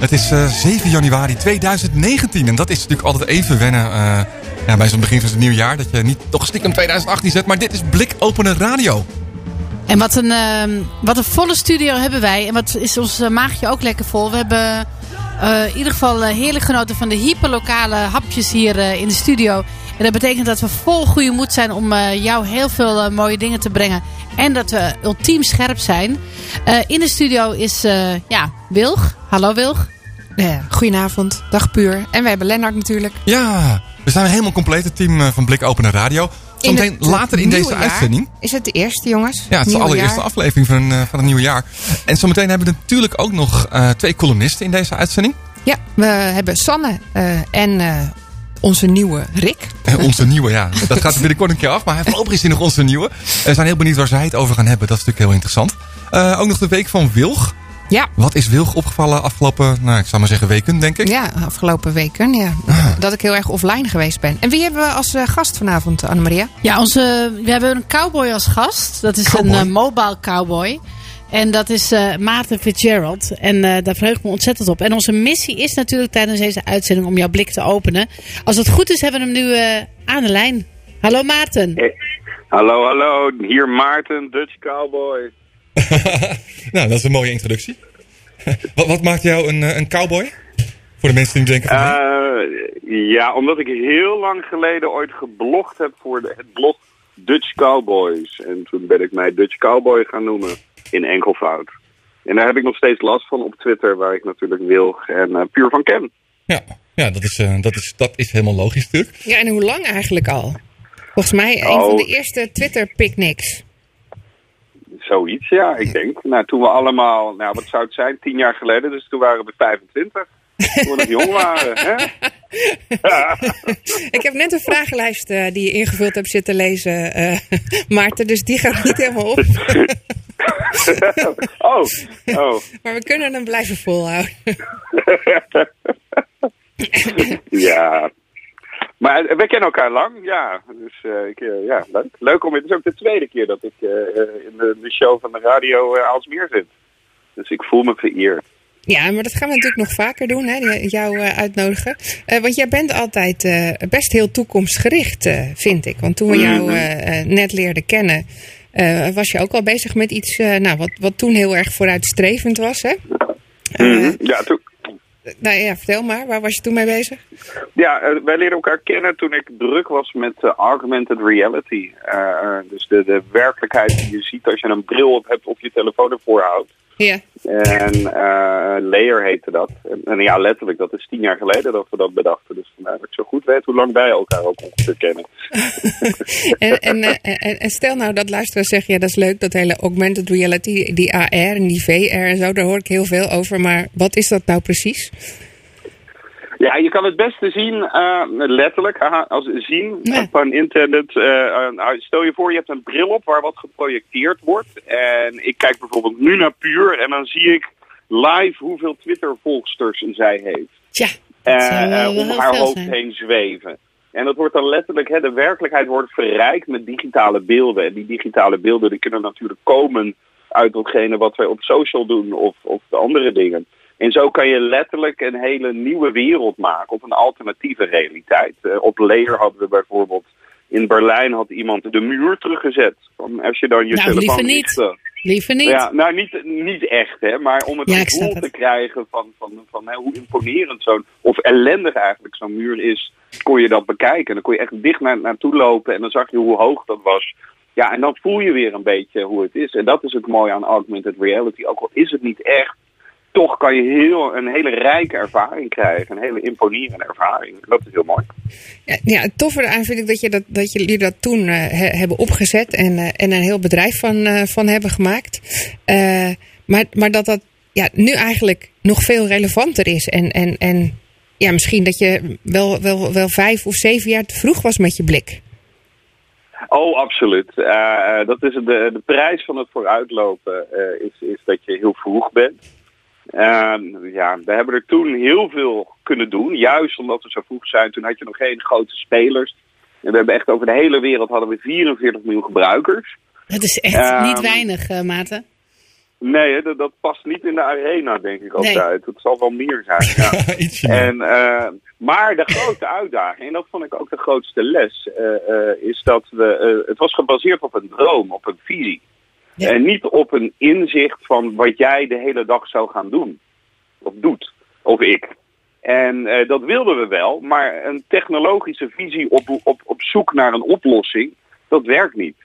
Het is eh, 7 januari 2019 en dat is natuurlijk altijd even wennen eh, ja, bij zo'n begin van het nieuwe jaar. Dat je niet toch stiekem 2018 zet, maar dit is blikopende radio. En wat een, ehm, wat een volle studio hebben wij. En wat is ons eh, maagje ook lekker vol. We hebben in ieder geval heerlijk genoten van de hyperlokale hapjes hier in de studio. En dat betekent dat we vol goede moed zijn om eh, jou heel veel eh, mooie dingen te brengen. En dat we ultiem scherp zijn. Eh, in de studio is eh, ja, Wilg. Hallo Wilg. Ja, goedenavond, dag Puur. En we hebben Lennart natuurlijk. Ja, we zijn helemaal compleet, het team van Blikopende Radio. Zometeen later in deze jaar. uitzending. Is het de eerste, jongens? Ja, het is de allereerste jaar. aflevering van, van het nieuwe jaar. En zometeen hebben we natuurlijk ook nog eh, twee columnisten in deze uitzending. Ja, we hebben Sanne eh, en eh, onze nieuwe Rick. Eh, onze nieuwe, ja. Dat gaat binnenkort een keer af. Maar voorlopig is hij nog onze nieuwe. We zijn heel benieuwd waar zij het over gaan hebben. Dat is natuurlijk heel interessant. Eh, ook nog de week van Wilg. Ja. Wat is Wilg opgevallen afgelopen, nou, ik zou maar zeggen weken, denk ik. Ja, afgelopen weken. Ja. Ah. Dat ik heel erg offline geweest ben. En wie hebben we als eh, gast vanavond, Annemaria? Ja, onze, we hebben een cowboy als gast. Dat is Cowboy? een eh, mobile cowboy. En dat is eh, Maarten Fitzgerald. En eh, daar verheug ik me ontzettend op. En onze missie is natuurlijk tijdens deze uitzending om jouw blik te openen. Als het goed is, hebben we hem nu eh, aan de lijn. Hallo Maarten. Hey. Hallo, hallo. Hier Maarten, Dutch Cowboy. nou, dat is een mooie introductie. wat, wat maakt jou een, een cowboy? Voor de mensen die denken van... Eh, ja, omdat ik heel lang geleden ooit geblogd heb voor de, het blog Dutch Cowboys. En toen ben ik mij Dutch Cowboy gaan noemen in enkelvoud. En daar heb ik nog steeds last van op Twitter, waar ik natuurlijk Wilg en eh, Puur van ken. ja, ja dat, is, eh, dat, is, dat is helemaal logisch natuurlijk. Ja, en hoe lang eigenlijk al? Volgens mij een Oh. van de eerste Twitter-picnics. Zoiets, ja, ik denk. Nou, toen we allemaal, nou wat zou het zijn, tien jaar geleden, dus toen waren we 25. Toen we nog jong waren, hè? Ik heb net een vragenlijst eh, die je ingevuld hebt zitten lezen, eh, Maarten. Dus die gaat niet helemaal op. oh, oh. Maar we kunnen hem blijven volhouden. Ja. Maar we kennen elkaar lang, ja. Dus eh, ik, eh, ja, leuk. Leuk om... Het is ook de tweede keer dat ik eh, in de, de show van de radio Aalsmeer zit. Dus ik voel me vereerd. Ja, maar dat gaan we natuurlijk nog vaker doen, hè, jou uitnodigen. Want jij bent altijd best heel toekomstgericht, vind ik. Want toen we jou eh, eh, net leerden kennen, was je ook al bezig met iets eh, nou, wat, wat toen heel erg vooruitstrevend was. Hè? Eh, Mhm. Ja, toen, nou ja, vertel maar, waar was je toen mee bezig? ja eh, wij leren elkaar kennen toen ik druk was met eh, augmented reality. Eh, eh, dus de, de werkelijkheid die je ziet als je een bril op hebt of je telefoon ervoor houdt. Ja, En eh Layer heette dat. En, en ja, letterlijk, dat is tien jaar geleden dat we dat bedachten. Dus vandaar dat ik zo goed weet hoe lang wij elkaar ook ongeveer kennen. en, en, eh, en, en stel nou dat luisteraars zeggen, ja dat is leuk, dat hele augmented reality, die AR en die VR en zo, daar hoor ik heel veel over. Maar wat is dat nou precies? Ja, je kan het beste zien, eh, letterlijk, als zien, Ja. van internet. nou, stel je voor, je hebt een bril op waar wat geprojecteerd wordt. En ik kijk bijvoorbeeld nu naar Puur en dan zie ik live hoeveel Twitter-volgsters zij heeft. Tja, eh, om haar hoofd zijn. heen zweven. En dat wordt dan letterlijk, hè, de werkelijkheid wordt verrijkt met digitale beelden. En die digitale beelden die kunnen natuurlijk komen uit datgene wat wij op social doen of, of de andere dingen. En zo kan je letterlijk een hele nieuwe wereld maken op een alternatieve realiteit. Eh, op Layer hadden we bijvoorbeeld, in Berlijn had iemand de muur teruggezet. Van als je dan je Nou, telefoon liever niet. Liever niet. Ja, nou niet, niet echt, hè, maar om het Ja, gevoel te krijgen van, van, van hè, hoe imponerend zo'n, of ellendig eigenlijk zo'n muur is, kon je dat bekijken. En dan kon je echt dicht naar, naartoe lopen en dan zag je hoe hoog dat was. Ja, en dan voel je weer een beetje hoe het is. En dat is het mooie aan augmented reality. Ook al is het niet echt, toch kan je heel, een hele rijke ervaring krijgen. Een hele imponerende ervaring. Dat is heel mooi. Ja, ja, het toffe eraan vind ik dat, je dat, dat jullie dat toen eh, he- hebben opgezet en, eh, en een heel bedrijf van, eh, van hebben gemaakt. Maar, maar dat dat ja, nu eigenlijk nog veel relevanter is en, en, en ja, misschien dat je wel, wel, wel vijf of zeven jaar te vroeg was met je blik. Oh, absoluut. Dat is de, de prijs van het vooruitlopen is, is dat je heel vroeg bent. Ehm, ja, we hebben er toen heel veel kunnen doen. Juist omdat we zo vroeg zijn. Toen had je nog geen grote spelers. En we hebben echt over de hele wereld hadden we 44 miljoen gebruikers. Dat is echt Ehm, niet weinig, eh, Maarten. Nee, dat, dat past niet in de arena, denk ik altijd. Het zal wel meer zijn. Ja. En, eh, maar de grote uitdaging, en dat vond ik ook de grootste les, eh, eh, is dat we. het was gebaseerd op een droom, op een visie. Ja. En niet op een inzicht van wat jij de hele dag zou gaan doen. Of doet. Of ik. En eh, dat wilden we wel, maar een technologische visie op, op, op zoek naar een oplossing, dat werkt niet.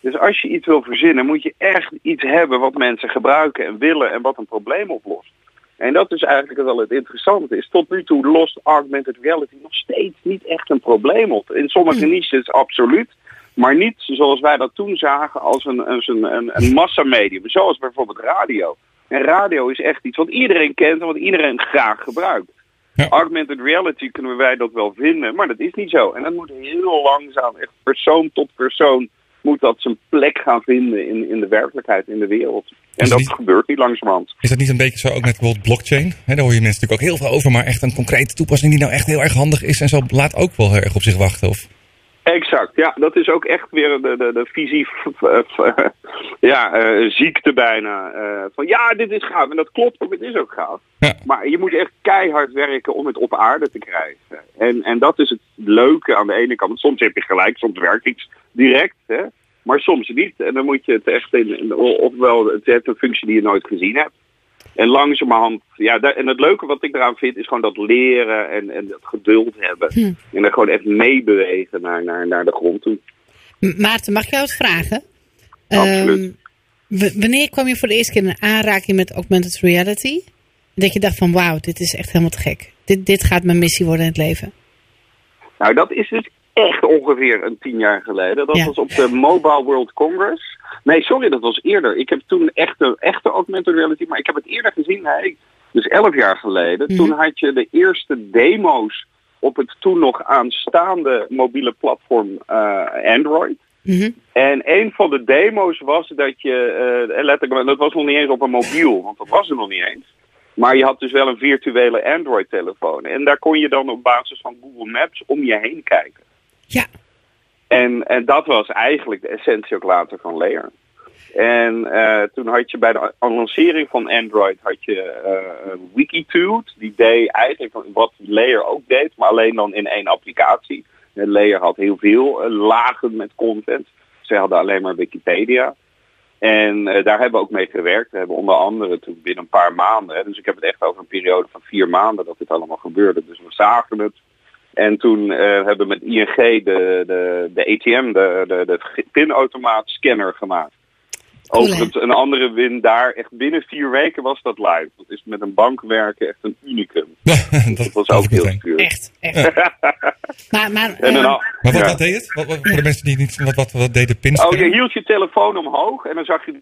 Dus als je iets wil verzinnen, moet je echt iets hebben wat mensen gebruiken en willen en wat een probleem oplost. En dat is eigenlijk wel het interessante. Is tot nu toe lost augmented reality nog steeds niet echt een probleem op. In sommige niches absoluut. Maar niet zoals wij dat toen zagen als een, als een, een, een massamedium. Zoals bijvoorbeeld radio. En radio is echt iets wat iedereen kent en wat iedereen graag gebruikt. Ja. Augmented reality kunnen wij dat wel vinden, maar dat is niet zo. En dat moet heel langzaam, echt persoon tot persoon, moet dat zijn plek gaan vinden in, in de werkelijkheid, in de wereld. En dat niet- gebeurt niet langzamerhand. Is dat niet een beetje zo ook met bijvoorbeeld blockchain? Daar hoor je mensen natuurlijk ook heel veel over. Maar echt een concrete toepassing die nou echt heel erg handig is. En zo laat ook wel heel erg op zich wachten. Of... Exact, ja, dat is ook echt weer de, de, de visie, ja, eh, ziekte bijna. eh, van ja, dit is gaaf. En dat klopt ook, het is ook gaaf. Ja. Maar je moet echt keihard werken om het op aarde te krijgen. En, en dat is het leuke aan de ene kant. Soms heb je gelijk, soms werkt iets direct, hè. Maar soms niet. En dan moet je het echt in, in- ofwel het heeft een functie die je nooit gezien hebt. En langzamerhand, ja, en het leuke wat ik eraan vind is gewoon dat leren en, en dat geduld hebben. En dan gewoon echt meebewegen naar, naar, naar de grond toe. Maarten, mag ik jou wat vragen? Absoluut. Ehm, wanneer kwam je voor de eerste keer in aanraking met augmented reality? Dat je dacht van wauw, dit is echt helemaal te gek. Dit, dit gaat mijn missie worden in het leven. Nou, dat is dus echt ongeveer een tien jaar geleden. Dat Ja. was op de Mobile World Congress. Nee, sorry, dat was eerder. Ik heb toen echte, echte augmented reality, maar ik heb het eerder gezien. Nee, dus elf jaar geleden. Mhm. Toen had je de eerste demo's op het toen nog aanstaande mobiele platform eh, Android. Mhm. En een van de demo's was dat je, eh, letterlijk, dat was nog niet eens op een mobiel, want dat was er nog niet eens. Maar je had dus wel een virtuele Android-telefoon. En daar kon je dan op basis van Google Maps om je heen kijken. Ja, En, en dat was eigenlijk de essentie ook later van Layer. En eh, toen had je bij de lancering van Android had je eh Wikitude. Die deed eigenlijk wat Layer ook deed, maar alleen dan in één applicatie. Layer had heel veel eh, lagen met content. Ze hadden alleen maar Wikipedia. En daar hebben we ook mee gewerkt. We hebben onder andere toen binnen een paar maanden, hè, dus ik heb het echt over een periode van vier maanden dat dit allemaal gebeurde. Dus we zagen het. En toen eh, hebben we met ING de, de, de ATM, de, de, de pinautomaat scanner gemaakt. Cool? Overigens, een andere win daar, echt binnen vier weken was dat live. Dat is met een bank werken echt een unicum. dat Dat was ook heel stuur. echt. echt. maar maar En eh, dan, Maar wat, ja. wat deed het? Wat, wat- voor de mensen die niet... Wat, wat, wat deed de pin? Oh, je hield je telefoon omhoog en dan zag je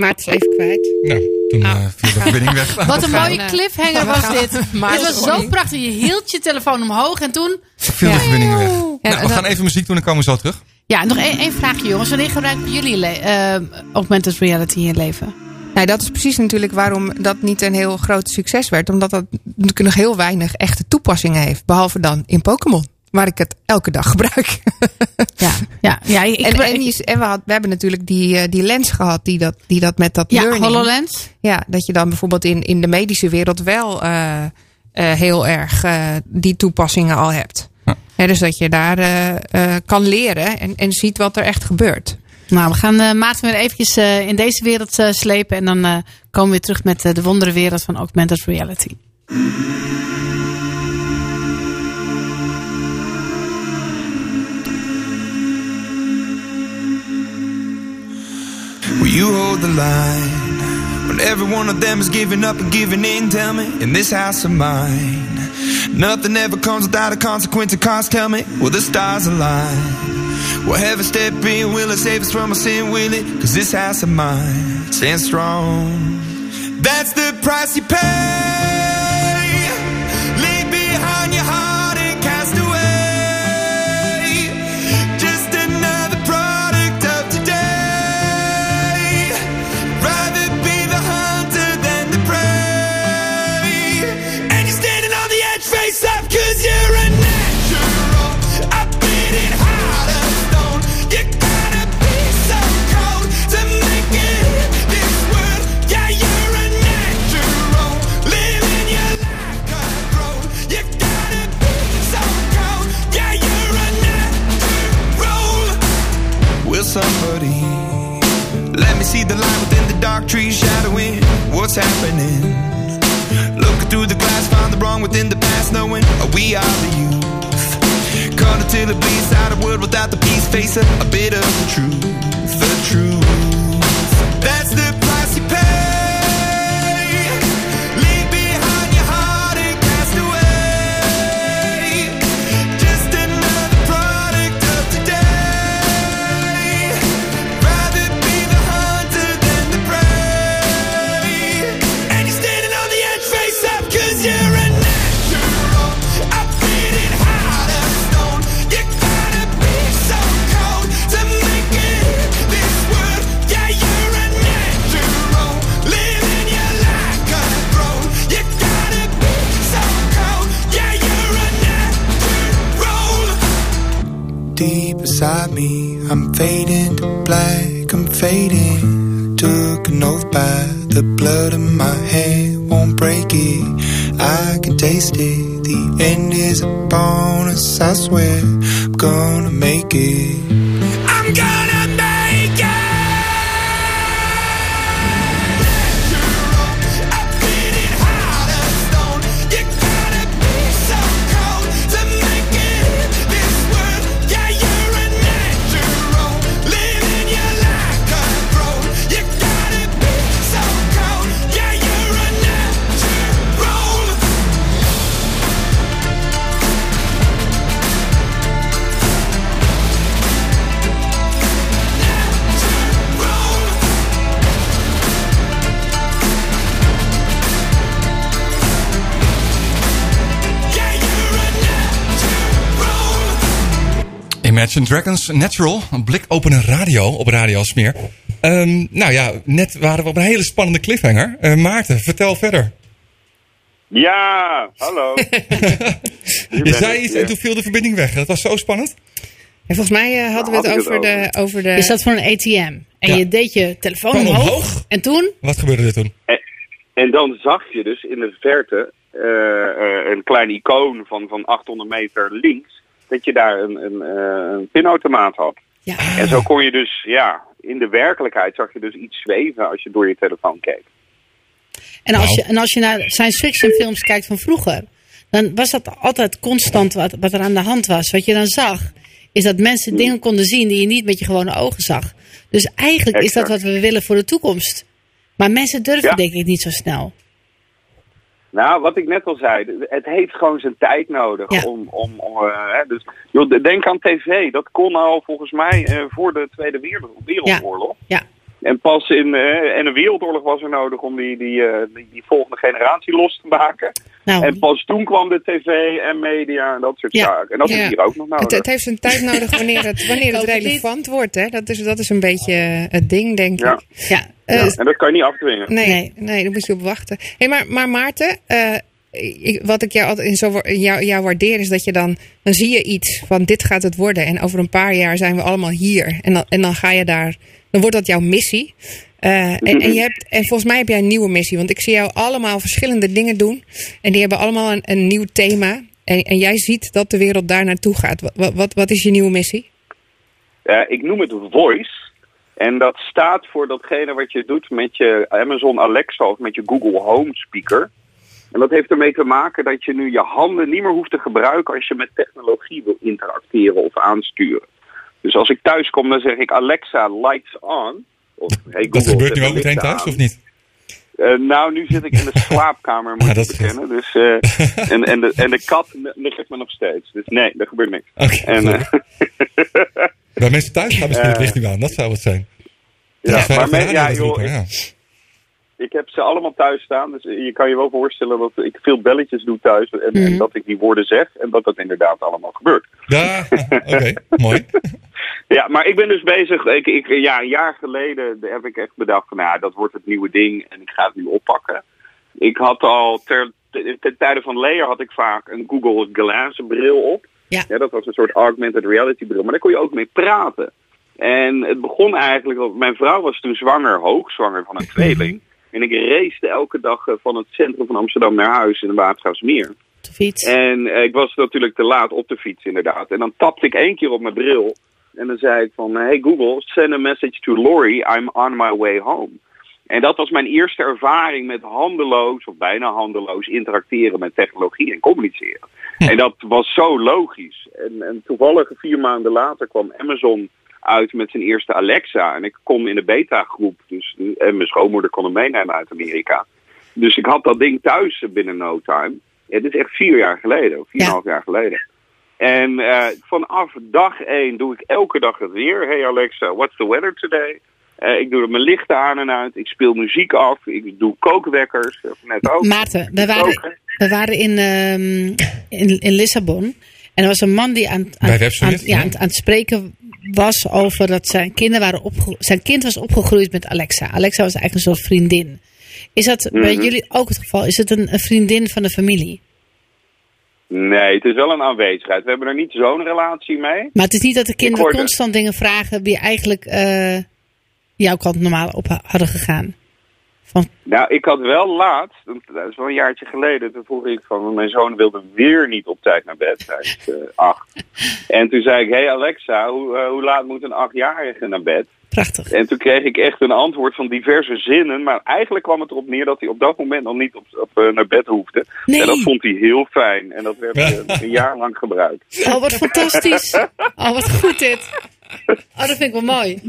Maarten is even kwijt. Nou, toen Ah. eh, viel de verbinding weg. wat een mooie eh, cliffhanger was dit. Maar dit was zo prachtig. Je hield je telefoon omhoog en toen... Viel de verbinding weg. Ja, nou, we gaan even muziek doen en komen we zo terug. Ja, nog één, één vraagje jongens. Wanneer gebruiken jullie eh, augmented reality in je leven? Nou, dat is precies natuurlijk waarom dat niet een heel groot succes werd. Omdat dat natuurlijk nog heel weinig echte toepassingen heeft. Behalve dan in Pokémon. Waar ik het elke dag gebruik. Ja, ja, ja. Ik, en, ik- en, je- en we, had, we hebben natuurlijk die, eh, die lens gehad die dat, die dat met dat ja, learning... HoloLens. Ja, dat je dan bijvoorbeeld in, in de medische wereld wel eh, eh, heel erg die toepassingen al hebt. Ja. Dus dat je daar eh, eh, kan leren en, en ziet wat er echt gebeurt. Nou, we gaan eh Maarten weer eventjes in deze wereld slepen. En dan eh, komen we weer terug met de wondere wereld van augmented reality. You hold the line when every one of them is giving up and giving in? Tell me, in this house of mine, nothing ever comes without a consequence. And cost, tell me, will the stars align? Will heaven step in? Will it save us from our sin? Will it? Cause this house of mine stands strong. That's the price you pay. Dark trees shadowing what's happening. Looking through the glass, find the wrong within the past, knowing we are the youth. Caught until it bleeds out of world without the peace, face a bit of the truth, the truth. That's the inside me, I'm fading to black, I'm fading. Took an oath by the blood in my hand, won't break it. I can taste it. The end is a bonus, I swear. I'm gonna make it. Imagine Dragons Natural, een blikopener radio op Radio Smeer. Ehm, nou ja, net waren we op een hele spannende cliffhanger. Eh, Maarten, vertel verder. Ja, hallo. Je zei iets en toen viel de verbinding weg. Dat was zo spannend. En volgens mij eh, hadden we het over de, over de... Je zat voor een ATM. En Ja. je deed je telefoon omhoog. omhoog. En toen? Wat gebeurde er toen? En dan zag je dus in de verte eh, eh, een klein icoon van, van 800 meter links. Dat je daar een, een, eh, een pinautomaat had. Ja. En zo kon je dus, ja, in de werkelijkheid zag je dus iets zweven als je door je telefoon keek. En als, Nou. je, en als je naar science fiction films kijkt van vroeger, dan was dat altijd constant wat, wat er aan de hand was. Wat je dan zag, is dat mensen dingen konden zien die je niet met je gewone ogen zag. Dus eigenlijk is dat wat we willen voor de toekomst. Maar mensen durven Ja. denk ik niet zo snel. Nou, wat ik net al zei, het heeft gewoon zijn tijd nodig Ja. om... om, om eh, dus, joh, denk aan tv, dat kon al volgens mij eh, voor de Tweede Wereld- Wereldoorlog. Ja. En pas in eh, en een wereldoorlog was er nodig om die, die, eh, die, die volgende generatie los te maken. Nou, En pas toen kwam de tv en media en dat soort Ja. zaken. En dat Ja. is hier ook nog nodig. Het, het heeft zijn tijd nodig wanneer het, wanneer het relevant wordt. Hè? Dat, is, dat is een beetje eh, het ding, denk Ja. ik. ja. Ja, en dat kan je niet afdwingen. Nee, Nee. nee. daar moet je op wachten. Hey, maar, maar Maarten, eh, ik- wat ik jou altijd in zo, jou, jou waardeer is dat je dan, dan zie je iets van dit gaat het worden. En over een paar jaar zijn we allemaal hier. En dan, en dan ga je daar, dan wordt dat jouw missie. Eh, en, en, je hebt, en volgens mij heb jij een nieuwe missie. Want ik zie jou allemaal verschillende dingen doen. En die hebben allemaal een, een nieuw thema. En, en jij ziet dat de wereld daar naartoe gaat. Wat, wat, wat is je nieuwe missie? Eh, ik noem het voice. En dat staat voor datgene wat je doet met je Amazon Alexa of met je Google Home speaker. En dat heeft ermee te maken dat je nu je handen niet meer hoeft te gebruiken als je met technologie wil interacteren of aansturen. Dus als ik thuis kom, dan zeg ik Alexa, lights on. Of, hey, Dat Google, gebeurt zet nu ook meteen thuis, aan. of niet? Eh, nou, nu zit ik in de slaapkamer, moet Ja, ik dat is bekennen. Dus, eh, en, en, de, en de kat ligt me nog steeds. Dus nee, er gebeurt niks. Oké, En, eh, Bij mensen thuis gaan misschien het licht niet aan. Dat zou het zijn. ja, Dat maar voor ja, joh, ik. Ik heb ze allemaal thuis staan. Dus je kan je wel voorstellen dat ik veel belletjes doe thuis. En, en Mhm. dat ik die woorden zeg. En dat dat inderdaad allemaal gebeurt. Ja, oké, mooi. Ja, maar ik ben dus bezig. Ik, ik, ja, een jaar geleden heb ik echt bedacht van, nou, ja, dat wordt het nieuwe ding en ik ga het nu oppakken. Ik had al ter, ten tijde van Layer had ik vaak een Google Glass bril op. Ja. dat was een soort augmented reality bril, maar daar kon je ook mee praten. En het begon eigenlijk, mijn vrouw was toen zwanger, hoogzwanger van een tweeling. En ik race elke dag eh, van het centrum van Amsterdam naar huis in de Watergraafsmeer. De fiets. En eh, ik was natuurlijk te laat op de fiets inderdaad. En dan tapte ik één keer op mijn bril. En dan zei ik van, hey Google, send a message to Lori, I'm on my way home. En dat was mijn eerste ervaring met handeloos, of bijna handeloos, interacteren met technologie en communiceren. En dat was zo logisch. En, en toevallig vier maanden later kwam Amazon uit met zijn eerste Alexa. En ik kom in de beta-groep, dus, en mijn schoonmoeder kon hem meenemen uit Amerika. Dus ik had dat ding thuis binnen no time. Het is echt vier jaar geleden, of vier en een half jaar geleden. En eh, vanaf dag één doe ik elke dag het weer. Hey Alexa, what's the weather today? Eh, ik doe mijn lichten aan en uit. Ik speel muziek af. Ik doe kookwekkers. Net ook. Maarten, we waren, we waren in, ehm, in, in Lissabon. En er was een man die aan, aan, aan- ja, aan, het- aan het spreken was over dat zijn, kinderen waren opge zijn kind was opgegroeid met Alexa. Alexa was eigenlijk een soort vriendin. Is dat bij Mhm. jullie ook het geval? Is het een, een vriendin van de familie? Nee, het is wel een aanwezigheid. We hebben er niet zo'n relatie mee. Maar het is niet dat de kinderen constant dingen vragen die eigenlijk eh, jouw kant normaal op ha- hadden gegaan. Van, Nou, ik had wel laatst, dat is wel een jaartje geleden, toen vroeg ik van, mijn zoon wilde weer niet op tijd naar bed. Hij is eh, acht. En toen zei ik, hé hey Alexa, hoe, eh, hoe laat moet een achtjarige naar bed? prachtig. En toen kreeg ik echt een antwoord van diverse zinnen. Maar eigenlijk kwam het erop neer dat hij op dat moment nog niet op, op, eh, naar bed hoefde. Nee. En dat vond hij heel fijn. En dat werd eh, een jaar lang gebruikt. Oh, wat fantastisch. Oh, wat goed dit. Oh, dat vind ik wel mooi.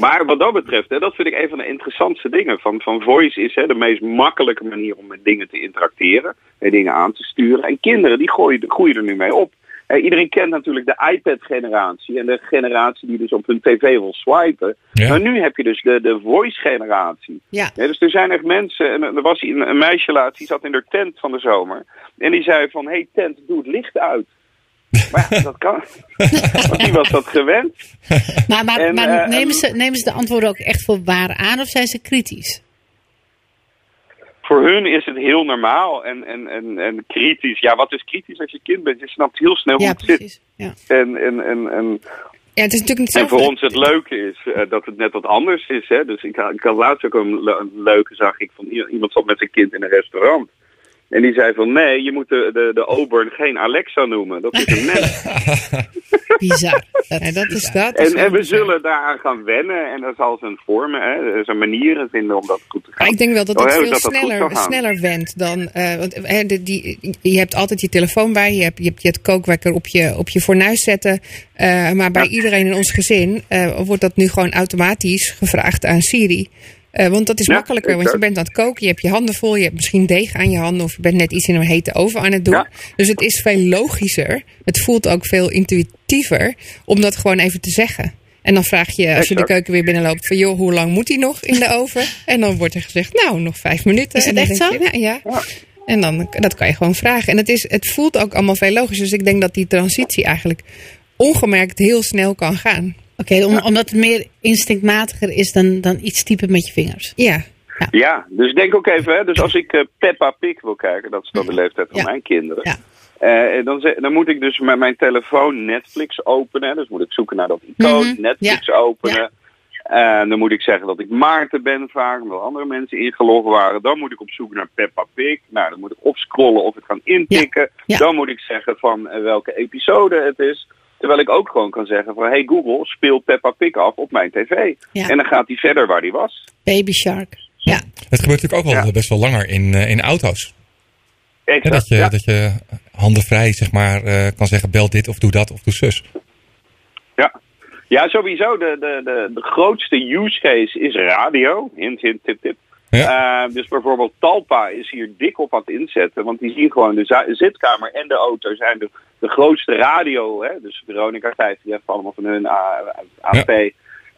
Maar wat dat betreft, hè, dat vind ik een van de interessantste dingen. Van, van voice is hè, de meest makkelijke manier om met dingen te interacteren. En dingen aan te sturen. En kinderen die gooien, groeien er nu mee op. Hè, iedereen kent natuurlijk de iPad-generatie. En de generatie die dus op hun tv wil swipen. Ja. Maar nu heb je dus de, de voice-generatie. Ja. Ja, dus er zijn echt mensen, en er was een, een meisje laatst, die zat in de tent van de zomer. En die zei van, hey tent, doe het licht uit. Maar ja, dat kan. Want die was dat gewend. Maar, maar, En, maar eh, nemen, ze, nemen ze de antwoorden ook echt voor waar aan of zijn ze kritisch? Voor hun is het heel normaal en, en, en, en kritisch. Ja, wat is kritisch als je kind bent? Je snapt heel snel hoe Ja, het zit. precies. Ja. En, en, en, en, Ja, het is natuurlijk niet en voor ons het leuke is eh, dat het net wat anders is. Hè? Dus ik, had- ik had laatst ook een, le- een leuke, zag ik, van iemand zat met zijn kind in een restaurant. En die zei van, nee, je moet de, de, de Auburn geen Alexa noemen. Dat is een mens. Bizar. Ja, dat is dat. En, is en we zullen daaraan gaan wennen. En er zal zijn vormen, hè, er zijn manieren vinden om dat goed te gaan. Maar ik denk wel dat het veel dat dat sneller, sneller went dan. eh, want hè, de, die, je hebt altijd je telefoon bij, je hebt je, hebt je het kookwekker op je, op je fornuis zetten. eh, maar bij iedereen in ons gezin eh, wordt dat nu gewoon automatisch gevraagd aan Siri. Eh, want dat is Ja, makkelijker, want je bent aan het koken, je hebt je handen vol, je hebt misschien deeg aan je handen of je bent net iets in een hete oven aan het doen. Ja. Dus het is veel logischer. Het voelt ook veel intuïtiever om dat gewoon even te zeggen. En dan vraag je, als je de keuken weer binnenloopt, van joh, hoe lang moet die nog in de oven? En dan wordt er gezegd, nou, nog vijf minuten. Is het En dan echt zo? je, nou, ja. En dan, dat kan je gewoon vragen. En het, is, het voelt ook allemaal veel logischer. Dus ik denk dat die transitie eigenlijk ongemerkt heel snel kan gaan. Oké, om- omdat het meer instinctmatiger is dan, dan iets typen met je vingers. Ja, Ja, dus denk ook even, hè, dus als ik eh, Peppa Pig wil kijken, dat is dan de leeftijd van Ja. mijn kinderen. Ja. Eh, dan, dan moet ik dus met mijn telefoon Netflix openen. Dus moet ik zoeken naar dat icoon, Mhm, Netflix ja. openen. En dan moet ik zeggen dat ik Maarten ben vaak, omdat andere mensen ingelogd waren. Dan moet ik op zoek naar Peppa Pig. Nou, dan moet ik opscrollen of het gaan intikken. Ja. Dan moet ik zeggen van eh, welke episode het is. Terwijl ik ook gewoon kan zeggen van, hey Google, speel Peppa Pig af op mijn tv. Ja. En dan gaat hij verder waar hij was. Baby Shark. Ja. Het gebeurt natuurlijk ook wel Ja. best wel langer in, eh, in auto's. Dat, je, ja. dat je handenvrij zeg maar, eh, kan zeggen bel dit of doe dat of doe zus. Ja, ja sowieso. De, de, de, de grootste use case is radio. Hint, hint, tip, tip. Ja. Eh, dus bijvoorbeeld Talpa is hier dik op aan het inzetten. Want die zien gewoon de zitkamer en de auto zijn de, de grootste radio. Hè? Dus Veronica 50 heeft allemaal van hun AP.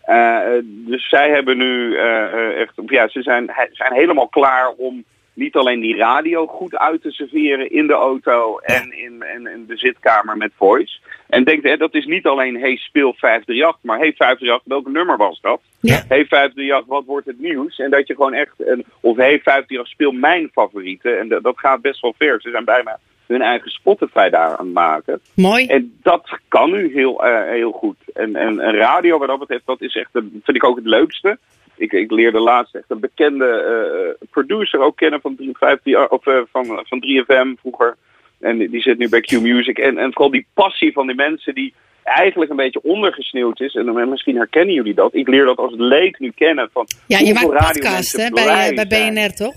Eh, dus zij hebben nu eh, eh, echt, of ja, ze zijn, zijn helemaal klaar om niet alleen die radio goed uit te serveren in de auto en in, in, in de zitkamer met voice. En denk, hè, dat is niet alleen, hey, speel 538, maar hey, 538, welk nummer was dat? Ja. Hey, 538, wat wordt het nieuws? En dat je gewoon echt, een, of hey, 538, speel mijn favorieten. En dat, dat gaat best wel ver. Ze zijn bijna hun eigen Spotify daar aan het maken. Mooi. En dat kan nu heel, eh, heel goed. En, en, en radio, wat dat betreft, dat is echt, een- vind ik ook het leukste. Ik, ik leerde laatst echt een bekende eh, producer ook kennen van, 350, of, eh, van, van 3FM vroeger. En die, zit nu bij Q Music. En, en vooral die passie van die mensen die eigenlijk een beetje ondergesneeuwd is. En misschien herkennen jullie dat. Ik leer dat als leek nu kennen. Van Ja, je maakt podcast hè, bij, eh, bij. BNR, toch?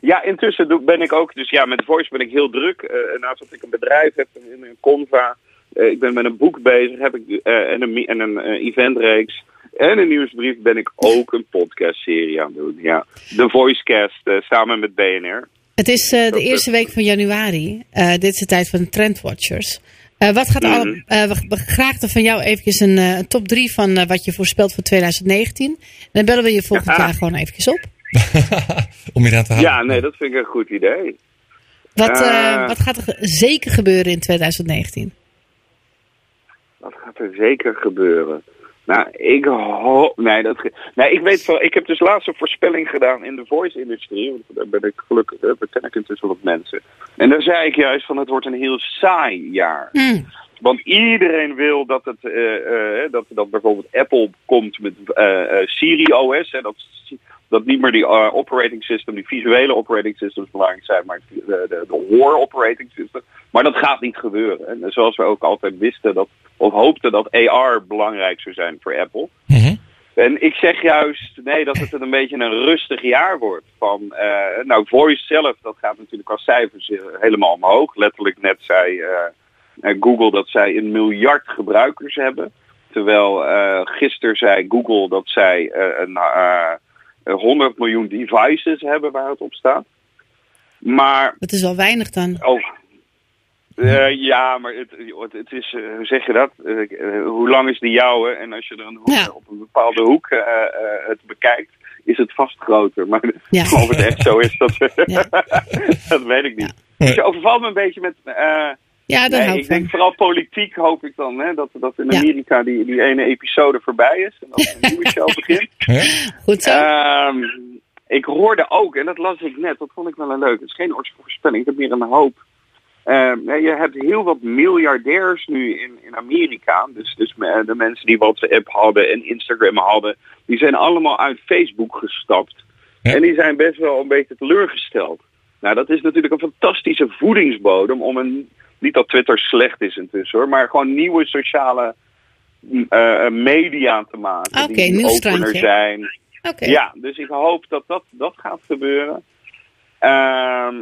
Ja, intussen ben ik ook, dus ja, met Voice ben ik heel druk. Eh, en naast dat ik een bedrijf heb, in een Conva, eh, ik ben met een boek bezig, heb ik eh, en een, en een eh, eventreeks en een nieuwsbrief, ben ik ook een podcastserie aan het doen. Ja, de Voicecast eh, samen met BNR. Het is eh, de Dat, eerste week van januari. Eh, dit is de tijd van de Trendwatchers. Eh, wat gaat alle, eh, we, graag van jou eventjes een, top 3 van wat je voorspelt voor 2019. En dan bellen we je volgend Ja. jaar gewoon eventjes op. Om je aan te houden. Ja, nee, dat vind ik een goed idee. Wat, wat gaat er zeker gebeuren in 2019? Wat gaat er zeker gebeuren? Nou, ik hoop. Nee, dat nee, ik weet wel. Ik heb dus laatst een voorspelling gedaan in de voice-industrie. Want daar ben ik gelukkig, daar ken ik intussen wat mensen. En daar zei ik juist van: het wordt een heel saai jaar. Hmm. Want iedereen wil dat, het, eh, eh, dat, dat bijvoorbeeld Apple komt met eh, Siri OS. Hè, dat, dat niet meer die eh, operating system, die visuele operating systems belangrijk zijn, maar de, de, de hoor operating system. Maar dat gaat niet gebeuren. En zoals we ook altijd wisten dat, of hoopten dat AR belangrijk zou zijn voor Apple. Mhm. En ik zeg juist, nee, dat het een beetje een rustig jaar wordt. Van, eh, nou, Voice zelf, dat gaat natuurlijk als cijfers eh, helemaal omhoog. Letterlijk net zei eh, eh, Google dat zij een miljard gebruikers hebben. Terwijl eh gisteren zei Google dat zij eh, een, eh, eh, 100 miljoen devices hebben waar het op staat. Maar Dat is wel weinig dan. Oh. Eh, ja, maar het, het, het is, eh, hoe zeg je dat? Eh, eh, hoe lang is die jouwe? En als je er een hoek, Ja. op een bepaalde hoek eh, eh, het bekijkt, is het vast groter. Maar Ja. of het echt zo is, dat, Ja. dat weet ik niet. Dus je overvalt me een beetje met... Ja, daar nee, hou ik van. denk vooral politiek hoop ik dan, hè, dat, dat in Ja. Amerika die, die ene episode voorbij is. En dat een nieuwe show begint. Goed zo. Ehm, ik hoorde ook, en dat las ik net, dat vond ik wel een leuk. Het is geen voorspelling, ik heb meer een hoop. Ehm, nee, je hebt heel wat miljardairs nu in, in Amerika. Dus, dus de mensen die WhatsApp hadden en Instagram hadden, die zijn allemaal uit Facebook gestapt. Ja. En die zijn best wel een beetje teleurgesteld. Nou, dat is natuurlijk een fantastische voedingsbodem om een. Niet dat Twitter slecht is intussen hoor, maar gewoon nieuwe sociale eh, media te maken. Oké, die opener zijn. Oké. Ja, dus ik hoop dat dat, dat gaat gebeuren. Ehm,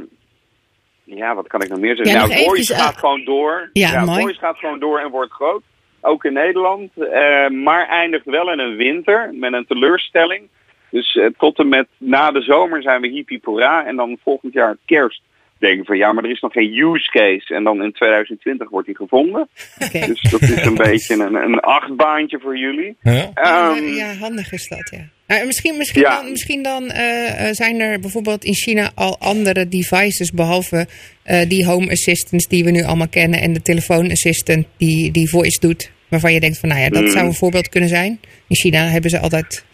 ja, wat kan ik nog meer zeggen? Ja, nou, Voice gaat gewoon door. Ja, mooi. Voice gaat gewoon door en wordt groot. Ook in Nederland. Eh, maar eindigt wel in een winter met een teleurstelling. Dus eh, tot en met na de zomer zijn we hippie. En dan volgend jaar kerst denken van ja, maar er is nog geen use case. En dan in 2020 wordt die gevonden. Oké. Dus dat is een beetje een, een achtbaantje voor jullie. Ja? Ehm, ja, handig is dat, ja. Nou, misschien misschien Ja. dan, misschien dan eh, eh, zijn er bijvoorbeeld in China al andere devices, behalve eh, die home assistants die we nu allemaal kennen en de telefoonassistant die, die voice doet, waarvan je denkt van, nou ja, dat Mm. zou een voorbeeld kunnen zijn. In China hebben ze altijd...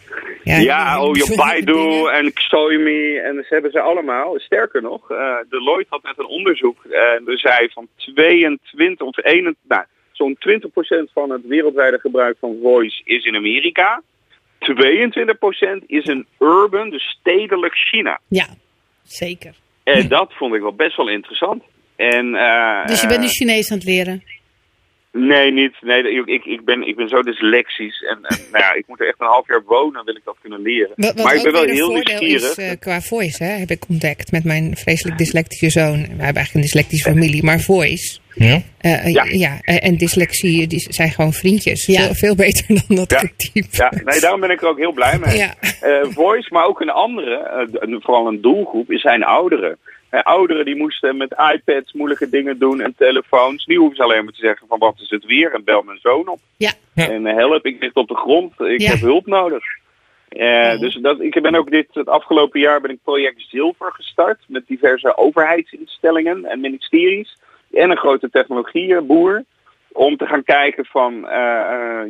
Ja, oh, je Baidu en Xiaomi en ze hebben ze allemaal. Sterker nog, eh, Deloitte had net een onderzoek en er zei van 22 of 21, nou, zo'n 20% van het wereldwijde gebruik van voice is in Amerika. 22% is een urban, dus stedelijk China. Ja, zeker. En dat vond ik wel best wel interessant. En, eh, Dus je bent nu eh, Chinees aan het leren. Nee, niet. Nee, ik, ik, ben, ik ben zo dyslexisch. En, en nou ja, ik moet er echt een half jaar wonen, wil ik dat kunnen leren. Wat, wat maar ik ben wel heel nieuwsgierig. is eh, qua voice, hè, heb ik ontdekt met mijn vreselijk dyslectische zoon. We hebben eigenlijk een dyslectische familie, maar voice. Ja? eh, Ja. ja. eh, en dyslexie die zijn gewoon vriendjes. Ja. Veel, veel beter dan dat Ja. getiep. Ja, nee, daarom ben ik er ook heel blij mee. Ja. Eh, voice, maar ook een andere, vooral een doelgroep, is zijn ouderen. Eh, ouderen die moesten met iPads moeilijke dingen doen en telefoons. Nu hoeven ze alleen maar te zeggen van wat is het weer en bel mijn zoon op. Ja. Ja. En eh, help, ik lig op de grond, ik Ja. heb hulp nodig. Eh, Dus dat, ik ben ook dit, het afgelopen jaar ben ik project Zilver gestart met diverse overheidsinstellingen en ministeries en een grote technologieboer om te gaan kijken van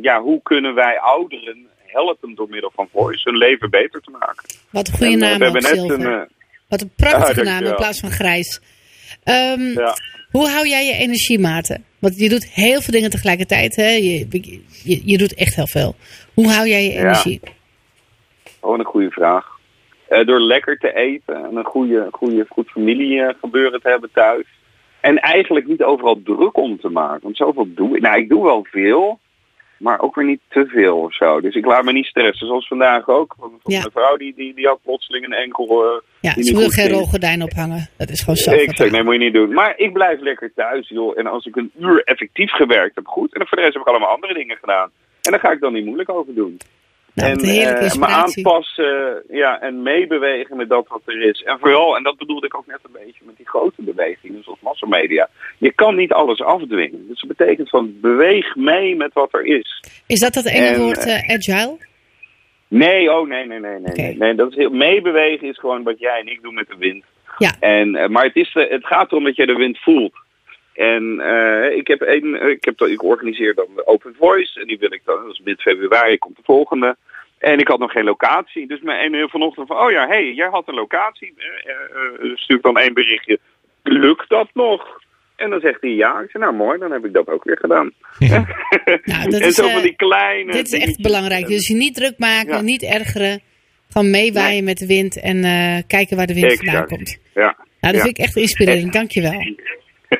ja, hoe kunnen wij ouderen helpen door middel van voice hun leven beter te maken. Wat een goede En, naam we hebben net Zilver. een, Wat een prachtige naam in plaats van grijs. Ehm, ja. Hoe hou jij je energie, Maarten? Want je doet heel veel dingen tegelijkertijd. Hè? Je, je, je doet echt heel veel. Hoe hou jij je Ja. energie? Oh, een goede vraag. Eh, door lekker te eten en een goede, goede, goed familiegebeuren te hebben thuis. En eigenlijk niet overal druk om te maken. Want zoveel doe ik. Nou, ik doe wel veel. Maar ook weer niet te veel of zo. Dus ik laat me niet stressen. Zoals vandaag ook. Want Ja. Mijn vrouw die, die, die had plotseling een enkel. eh, Ja, ze wil geen rolgordijn ophangen. Dat is gewoon zo. Ik zeg, nee, moet je niet doen. Maar ik blijf lekker thuis, joh. En als ik een uur effectief gewerkt heb, goed. En voor de rest heb ik allemaal andere dingen gedaan. En daar ga ik dan niet moeilijk over doen. Nou, en eh, me inspiratie. aanpassen ja, en meebewegen met dat wat er is. En vooral, en dat bedoelde ik ook net een beetje met die grote bewegingen, zoals massamedia. Je kan niet alles afdwingen. Dus dat betekent van beweeg mee met wat er is. Is dat dat enge En, woord eh, agile? Nee, oh nee, nee, nee, nee. Nee. nee dat is heel, meebewegen is gewoon wat jij en ik doen met de wind. Ja. En, eh, maar het, is, eh, het gaat erom dat je de wind voelt. En eh, ik, heb een, eh, ik, heb, dan- ik organiseer dan de Open Voice. En die wil ik dan, dat is mid februari, komt de volgende. En ik had nog geen locatie. Dus mijn ene vanochtend van, oh ja, hé, hey, jij had een locatie. Eh, eh, eh, stuur ik dan één berichtje. Lukt dat nog? En dan zegt hij ja. Ik zeg, nou mooi, dan heb ik dat ook weer gedaan. Nou, dat en is, zo van die kleine Dit is echt belangrijk. Dus je niet druk maken, Ja. niet ergeren. Gewoon meewaaien Nee. met de wind en eh, kijken waar de wind vandaan komt. Ja. Nou, dat Ja. vind ik echt inspirerend. Dankjewel.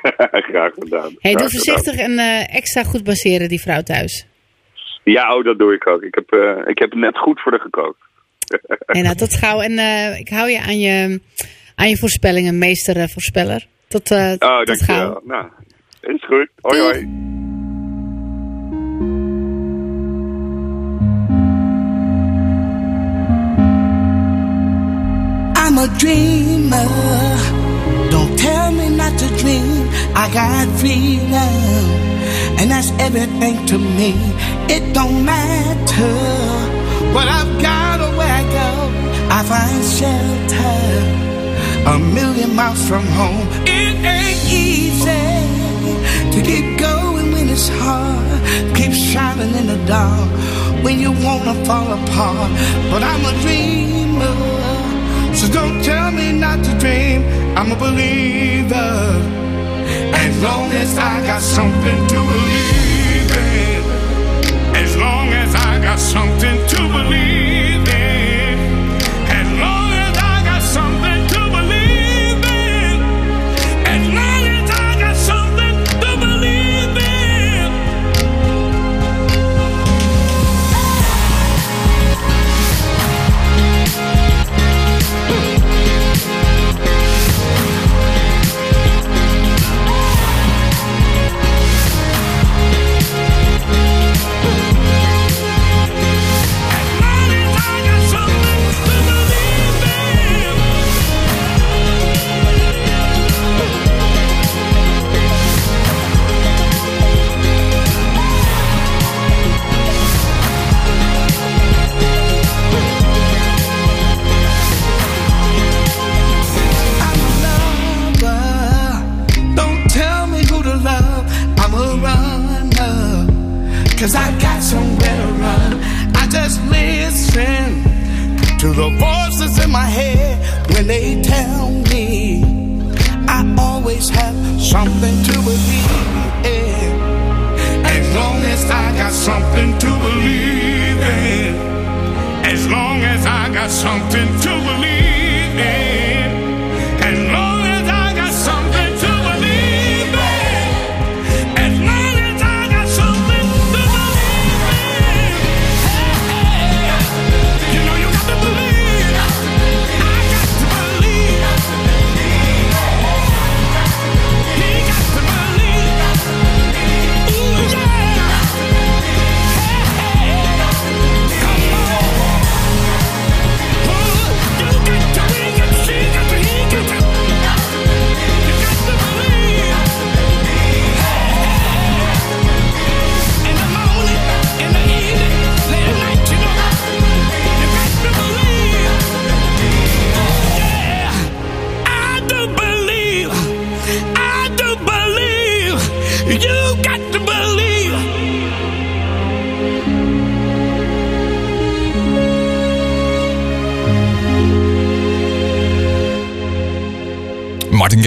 Graag gedaan. Hey, Graag doe voorzichtig gedaan. en eh, extra goed baseren die vrouw thuis. Ja, oh, dat doe ik ook. Ik heb, eh, ik heb net goed voor de gekookt. En nou, tot gauw. En eh, ik hou je aan je, aan je voorspellingen, meester voorspeller. Tot, eh Oh, tot dankjewel. gauw. Nou, is goed. Hoi, hoi. I'm a dreamer. I got freedom, and that's everything to me. It don't matter what I've got or where I go. I find shelter a million miles from home. It ain't easy to keep going when it's hard. Keep shining in the dark when you wanna fall apart. But I'm a dreamer. So don't tell me not to dream. I'm a believer. As long as I got something to believe in. As long as I got something to believe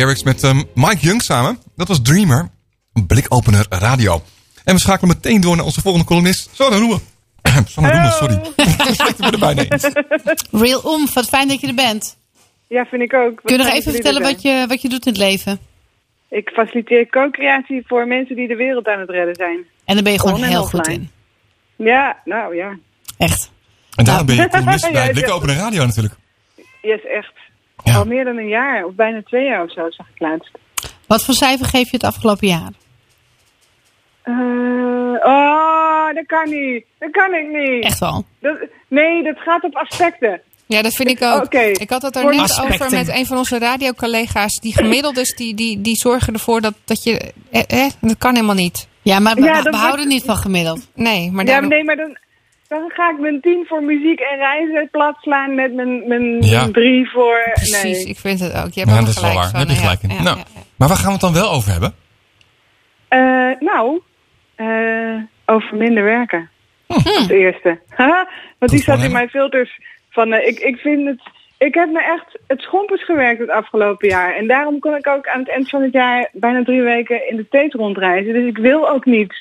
Met ehm, Mike Young samen. Dat was Dreamer. Een blikopener radio. En we schakelen meteen door naar onze volgende columnist. Sanne Roemen. Sanne Roemen, sorry. Ineens. Real Omf, wat fijn dat je er bent. Ja, vind ik ook. Wat Kun je nog even vertellen er wat je, wat je doet in het leven? Ik faciliteer co-creatie voor mensen die de wereld aan het redden zijn. En daar ben je gewoon On heel goed in. Ja, nou ja. Echt. En daarom ben je columnist bij ja. Blik Open Radio natuurlijk. Yes, echt. Ja. Al meer dan een jaar, of bijna twee jaar of zo, zag ik laatst. Wat voor cijfer geef je het afgelopen jaar? Eh, oh, dat kan niet. Dat kan ik niet. Echt wel. Dat, nee, dat gaat op aspecten. Ja, dat vind ik ook. Oké. Ik had het er net aspecten. over met een van onze radiocollega's. Die gemiddeldes, die, die, die zorgen ervoor dat, dat je... Eh, eh, dat kan helemaal niet. Ja, maar we, Ja, we dat houden wordt- niet van gemiddeld. Nee, maar ja, daarom- nee, maar dan, dan ga ik mijn tien voor muziek en reizen plat slaan met mijn, mijn Ja. drie voor... Precies, Nee. ik vind het ook. Je hebt Ja, dat is wel gelijk waar. van. Daar heb je Ja, gelijk in. ja, nou, ja, ja. Maar waar gaan we het dan wel over hebben? Eh, nou, eh, over minder werken. Hm. Het eerste. Haha, Want die zat in mijn filters. Van, eh, ik, ik vind het... Ik heb me echt het schompers gewerkt het afgelopen jaar. En daarom kon ik ook aan het eind van het jaar bijna drie weken in de tijd rondreizen. Dus ik wil ook niet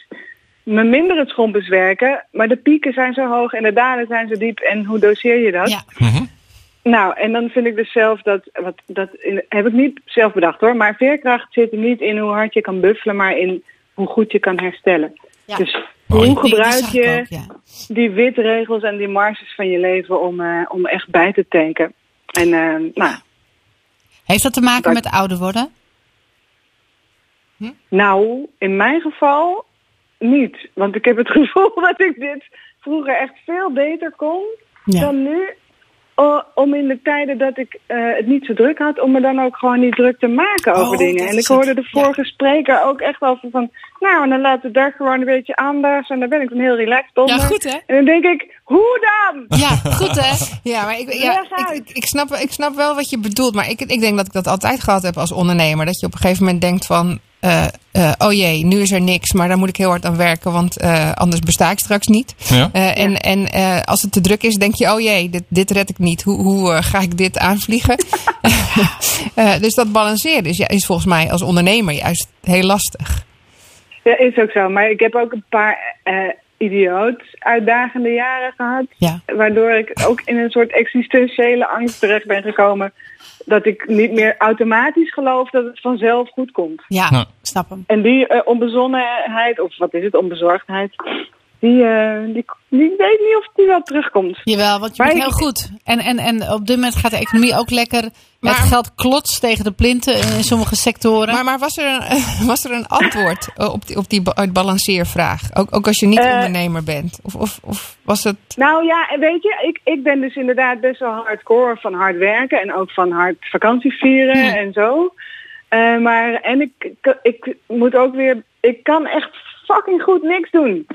me minder het schompers werken. Maar de pieken zijn zo hoog en de dalen zijn zo diep. En hoe doseer je dat? Ja. Mhm. Nou, en dan vind ik dus zelf dat, wat, dat in- heb ik niet zelf bedacht hoor, maar veerkracht zit er niet in hoe hard je kan buffelen, maar in hoe goed je kan herstellen. Ja. Dus Mooi. hoe gebruik je ook, ja. die witregels en die marges van je leven om, eh, om echt bij te tanken? En eh, nou, Heeft dat te maken Dat- met ouder worden? nou, in mijn geval niet. Want ik heb het gevoel dat ik dit vroeger echt veel beter kon Ja. dan nu. o- om in de tijden dat ik eh, het niet zo druk had, om me dan ook gewoon niet druk te maken over Oh, dingen. En ik hoorde de vorige spreker ook echt over van, nou, en dan laat de dag gewoon een beetje anders. En daar ben ik dan heel relaxed onder. Ja, goed, hè? En dan denk ik, hoe dan? Ja, goed hè? Ja, maar ik, ja, ik, ik, snap, ik snap wel wat je bedoelt. Maar ik, ik denk dat ik dat altijd gehad heb als ondernemer. Dat je op een gegeven moment denkt van... eh, eh, oh jee, nu is er niks, maar daar moet ik heel hard aan werken. Want eh, anders besta ik straks niet. Ja. Eh, en en eh, als het te druk is, denk je... Oh jee, dit, dit red ik niet. Hoe, hoe eh, ga ik dit aanvliegen? Eh, dus dat balanceren is, ja, is volgens mij als ondernemer juist heel lastig. Ja, is ook zo. Maar ik heb ook een paar eh idioot uitdagende jaren gehad. Ja. Waardoor ik ook in een soort existentiële angst terecht ben gekomen. Dat ik niet meer automatisch geloof dat het vanzelf goed komt. Ja, snap hem. En die eh, onbezonnenheid, of wat is het, onbezorgdheid, die, eh, die, die weet niet of die wel terugkomt. Jawel, want je Maar bent ik- heel goed. En, en, en op dit moment gaat de economie ook lekker. Maar- het geld klotst tegen de plinten in sommige sectoren. Maar, maar was, er een, was er een antwoord eh, op die, op die ba- balanceervaarvraag? Ook, ook als je niet Eh, ondernemer bent? Of, of, of was het... Nou ja, en weet je, ik, ik ben dus inderdaad best wel hardcore van hard werken en ook van hard vakantie vieren Ja. en zo. Eh, maar, en ik, ik, ik moet ook weer, ik kan echt fucking goed niks doen.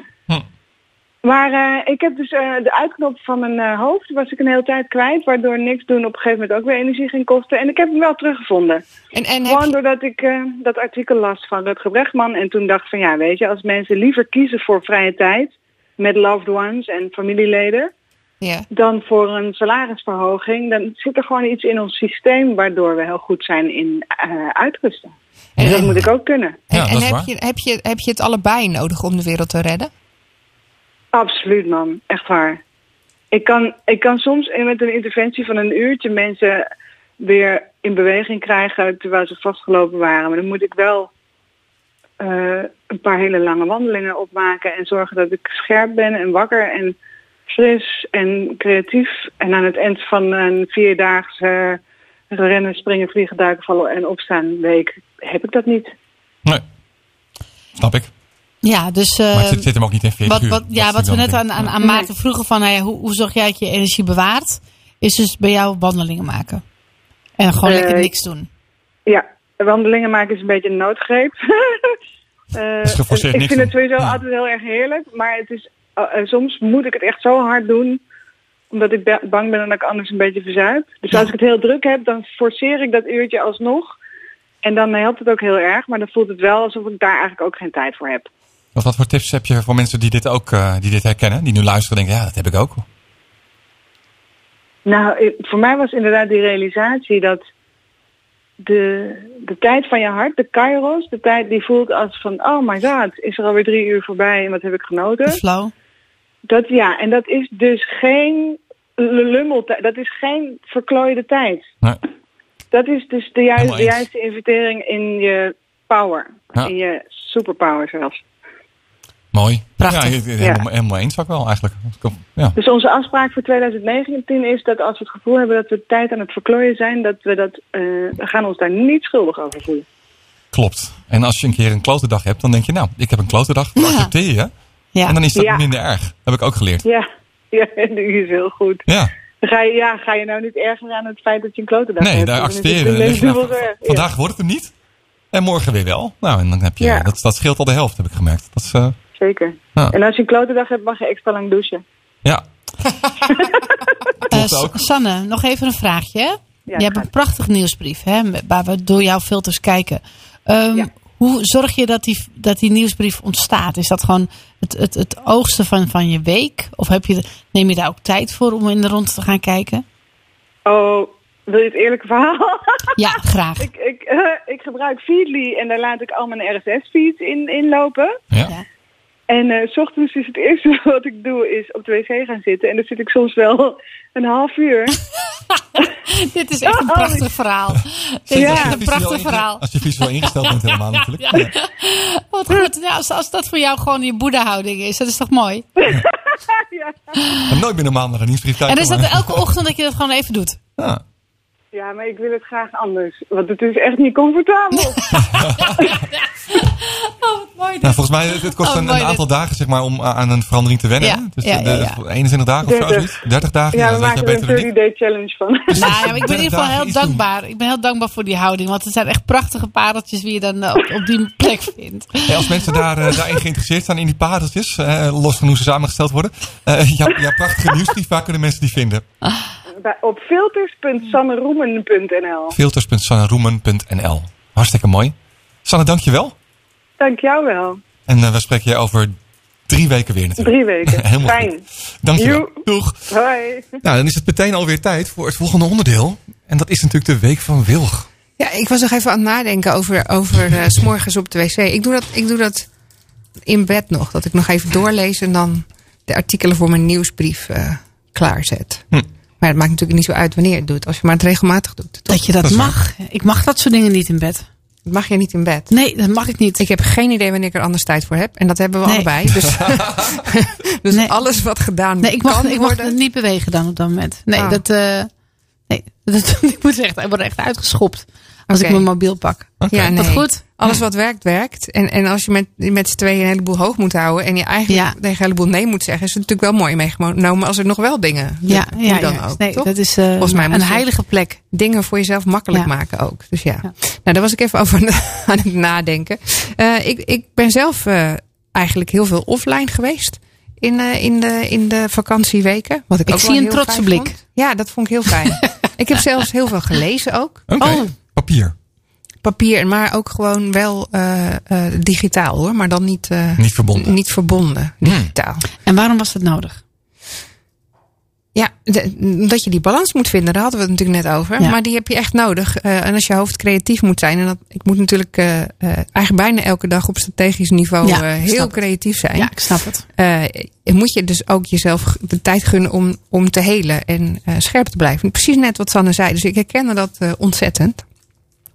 Maar eh, ik heb dus eh, de uitknop van mijn eh, hoofd was ik een hele tijd kwijt, waardoor niks doen op een gegeven moment ook weer energie ging kosten. En ik heb hem wel teruggevonden. En, en Gewoon je, doordat ik eh, dat artikel las van Rutger Brechtman en toen dacht van ja, weet je, als mensen liever kiezen voor vrije tijd met loved ones en familieleden, ja. dan voor een salarisverhoging, dan zit er gewoon iets in ons systeem waardoor we heel goed zijn in eh, uitrusten. En dat moet ik ook kunnen. En, Ja, en heb, waar. je, heb, je, heb je het allebei nodig om de wereld te redden? Absoluut man, echt waar. Ik kan, ik kan soms met een interventie van een uurtje mensen weer in beweging krijgen terwijl ze vastgelopen waren. Maar dan moet ik wel eh, een paar hele lange wandelingen opmaken en zorgen dat ik scherp ben en wakker en fris en creatief. En aan het eind van een vierdaagse rennen, springen, vliegen, duiken, vallen en opstaan week heb ik dat niet. Nee. Snap ik. Ja, dus Maar eh, het zit, zit hem ook niet in 40 wat, uur. wat, Dat ja, wat we net aan, aan, aan Maarten vroegen van nou ja, hoe, hoe zorg jij dat je energie bewaart, is dus bij jou wandelingen maken. En gewoon Eh, lekker niks doen. Ja, wandelingen maken is een beetje een noodgreep. Eh, geforceerd ik vind het sowieso Ja. altijd heel erg heerlijk, maar het is, eh, eh, soms moet ik het echt zo hard doen, omdat ik ba- bang ben dat ik anders een beetje verzuip. Dus Ja. als ik het heel druk heb, dan forceer ik dat uurtje alsnog. En dan helpt het ook heel erg, maar dan voelt het wel alsof ik daar eigenlijk ook geen tijd voor heb. Wat, wat voor tips heb je voor mensen die dit ook eh, die dit herkennen? Die nu luisteren en denken, ja, dat heb ik ook. Nou, eh, voor mij was inderdaad die realisatie dat de, de tijd van je hart, de kairos, de tijd die voelt als van, oh my god, is er alweer drie uur voorbij en wat heb ik genoten? Flow. Dat ja, en dat is dus geen lummeltijd, dat is geen verklooide tijd. Nee. Dat is dus de, juiste, de juiste investering in je power. Ja. In je superpower zelfs. Mooi. Prachtig. Ja, he- he- helemaal, helemaal eens ook wel eigenlijk. Ja. Dus onze afspraak voor 2019 is dat als we het gevoel hebben dat we tijd aan het verklooien zijn, dat we dat, eh, we gaan ons daar niet schuldig over voelen. Klopt. En als je een keer een klote dag hebt, dan denk je, nou, ik heb een klote dag, dat Ja. accepteer je. Ja. En dan is dat Ja. minder erg. Heb ik ook geleerd. Ja, ja die is heel goed. Ja. Ga je, ja, ga je nou niet ergeren aan het feit dat je een klote dag Nee, hebt? daar. Dan ineens denk je, nou. Ja. vandaag wordt het hem niet. En morgen weer wel. Nou, en dan heb je, Ja. dat, dat scheelt al de helft, heb ik gemerkt. Dat is, eh, Zeker. Ja. En als je een klote dag hebt, mag je extra lang douchen. ja. Eh, Sanne, nog even een vraagje. hè? Ja, je hebt een prachtig nieuwsbrief, hè, waar we door jouw filters kijken. Ehm, Ja. Hoe zorg je dat die, dat die nieuwsbrief ontstaat? Is dat gewoon het, het, het oogsten van, van je week? Of heb je, neem je daar ook tijd voor om in de rond te gaan kijken? Oh, wil je het eerlijke verhaal? Ja, graag. ik, ik, eh, ik gebruik Feedly en daar laat ik al mijn RSS-feeds in, in lopen. ja. En eh, s ochtends is het eerste wat ik doe is op de wc gaan zitten. En dan zit ik soms wel een half uur. Dit is echt een Oh, prachtig verhaal. Dit is Ja. echt een prachtig verhaal. Als je visueel ingesteld bent helemaal natuurlijk. Ja. Wat goed. Ja, als, als dat voor jou gewoon je boeddha-houding is, dat is toch mooi? ja. En nooit meer normaal naar een nieuwsbrief kijken. En is dat elke ochtend dat je dat gewoon even doet? Ja. Ja, maar ik wil het graag anders. Want het is echt niet comfortabel. Oh, wat mooi. Nou, volgens mij, het het kost Oh, een, aantal dagen zeg maar, om aan een verandering te wennen. Ja, hè? Dus ja, de- ja, de- ja. 21 dagen of zo, 30. zoiets? 30 dagen? ja, Ja, we maken er een dan ik. 30-day challenge van. Nou, ja, maar ik ben in ieder geval heel dankbaar. Ik ben heel dankbaar voor die houding. Want het zijn echt prachtige pareltjes wie je dan eh, op, op die plek vindt. Hey, als mensen daar, eh, daarin geïnteresseerd zijn in die pareltjes, eh, los van hoe ze samengesteld worden. eh jouw, jouw prachtige nieuwsbrief, waar kunnen mensen die vinden? Op filters.sanneroemen.nl Filters.sanneroemen.nl Hartstikke mooi. Sanne, dankjewel. Dank jou wel. En eh, we spreken je over drie weken weer natuurlijk. Drie weken. Helemaal Fijn. goed. Dankjewel. Joe. Doeg. Hoi. Nou, dan is het meteen alweer tijd voor het volgende onderdeel. En dat is natuurlijk de Week van Wilg. Ja, ik was nog even aan het nadenken over, over eh, 's s'morgens op de wc. Ik doe, dat, ik doe dat in bed nog. Dat ik nog even doorlees en dan de artikelen voor mijn nieuwsbrief eh, klaarzet. Hm. Maar het maakt natuurlijk niet zo uit wanneer je het doet. Als je maar het regelmatig doet. toch? Dat je dat, Dat is waar. mag. Ik mag dat soort dingen niet in bed. Dat mag je niet in bed. Nee, dat mag ik niet. Ik heb geen idee wanneer ik er anders tijd voor heb. En dat hebben we Nee. allebei. Dus, dus Nee. alles wat gedaan nee, ik mag, kan ik mag worden. niet bewegen dan op dat moment. Nee, Ah. dat, eh, nee dat, ik moet echt, ik word echt uitgeschopt als ik mijn mobiel pak. Oké. Ja, nee. Dat goed? Alles wat werkt, werkt. En, en als je met, met z'n tweeën een heleboel hoog moet houden. en je eigenlijk Ja. tegen een heleboel nee moet zeggen. is het natuurlijk wel mooi meegenomen als er nog wel dingen. Ja, ja, dan ja. ook. nee, toch? dat is eh, Volgens mij moet een heilige plek. Dingen voor jezelf makkelijk Ja. maken ook. Dus ja. Ja. Nou, daar was ik even over aan het nadenken. Eh, ik, ik ben zelf eh, eigenlijk heel veel offline geweest. In, eh, in, de, in de vakantieweken. Wat ik, Ik ook zie wel een heel trotse fijn blik. vond. Ja, dat vond ik heel fijn. ik heb zelfs heel veel gelezen ook. Oké, Oh. Papier. Papier, maar ook gewoon wel eh, eh, digitaal hoor. Maar dan niet, eh, Niet verbonden. niet verbonden. Digitaal. En waarom was dat nodig? Ja, de- dat je die balans moet vinden, daar hadden we het natuurlijk net over. Ja. Maar die heb je echt nodig. Eh, en als je hoofd creatief moet zijn. En dat, ik moet natuurlijk eh, eh, eigenlijk bijna elke dag op strategisch niveau Ja, eh, heel creatief zijn. Ja, ik snap het. Eh, moet je dus ook jezelf de tijd gunnen om, om te helen en eh, scherp te blijven. Precies net wat Sanne zei. Dus ik herkende dat eh, ontzettend.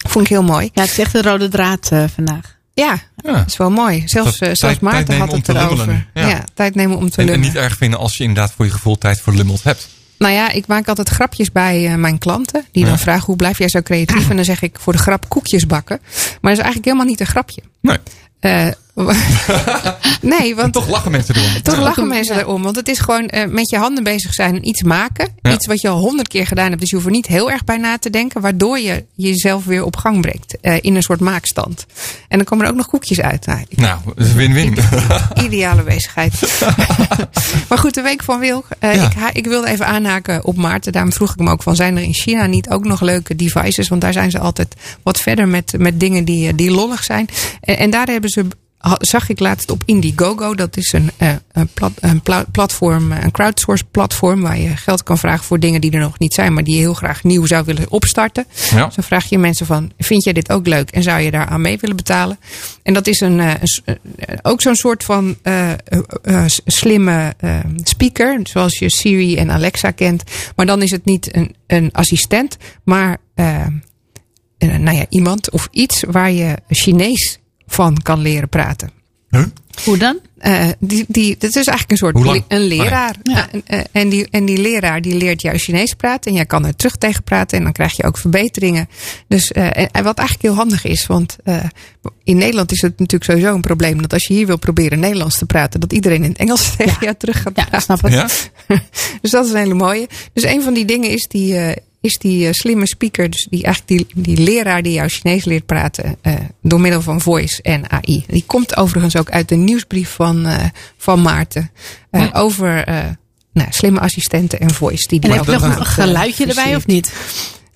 Vond ik heel mooi. Ja, het is echt een rode draad eh, vandaag. Ja, Ja. dat is wel mooi. Zelfs, Dat eh, zelfs tijd Maarten had om het te erover. Ja. Ja. tijd nemen om te En, en niet erg vinden als je inderdaad voor je gevoel tijd verlummeld hebt. Nou ja, ik maak altijd grapjes bij eh, mijn klanten. Die Ja. dan vragen, hoe blijf jij zo creatief? En dan zeg ik voor de grap koekjes bakken. Maar dat is eigenlijk helemaal niet een grapje. Nee. Eh, nee, want toch lachen mensen erom. toch Ja. lachen mensen Ja. erom. Want het is gewoon eh, met je handen bezig zijn en iets maken. Ja. Iets wat je al honderd keer gedaan hebt. Dus je hoeft er niet heel erg bij na te denken. Waardoor je jezelf weer op gang brengt. eh, in een soort maakstand. En dan komen er ook nog koekjes uit. Nou, ik- Nou, dat is win-win. Ideale bezigheid. maar goed, de week van Wilk. Eh, Ja. ik, ik wilde even aanhaken op Maarten. Daarom vroeg ik hem ook van, zijn er in China niet ook nog leuke devices? Want daar zijn ze altijd wat verder met, met dingen die, die lollig zijn. En, en daar hebben ze, zag ik laatst op Indiegogo. Dat is een, eh, een, plat, een pla- platform, eh, een crowdsource platform. Waar je geld kan vragen voor dingen die er nog niet zijn. Maar die je heel graag nieuw zou willen opstarten. Ja. Zo vraag je mensen van, vind jij dit ook leuk? En zou je daar aan mee willen betalen? En dat is een, eh, een ook zo'n soort van slimme speaker. Zoals je Siri en Alexa kent. Maar dan is het niet een, een assistent. Maar nou ja, iemand of iets waar je Chinees van kan leren praten. Hoe dan? Eh, die, die, dat is eigenlijk een soort een leraar. Ja. En, eh, en, die, en die leraar die leert jou Chinees praten. En jij kan er terug tegen praten. En dan krijg je ook verbeteringen. Dus, eh, en, en wat eigenlijk heel handig is. Want eh, in Nederland is het natuurlijk sowieso een probleem. Dat als je hier wil proberen Nederlands te praten. Dat iedereen in het Engels tegen jou terug gaat Ja, praten. snap ik. Ja? Dus dat is een hele mooie. Dus een van die dingen is die, eh, is die eh, slimme speaker. Dus die, eigenlijk die, die leraar die jou Chinees leert praten. eh, door middel van voice en AI. Die komt overigens ook uit de nieuwsbrief van, eh, van Maarten. eh, Over eh, nou, slimme assistenten en voice. Die die En heb je ook nog een geluidje erbij of niet?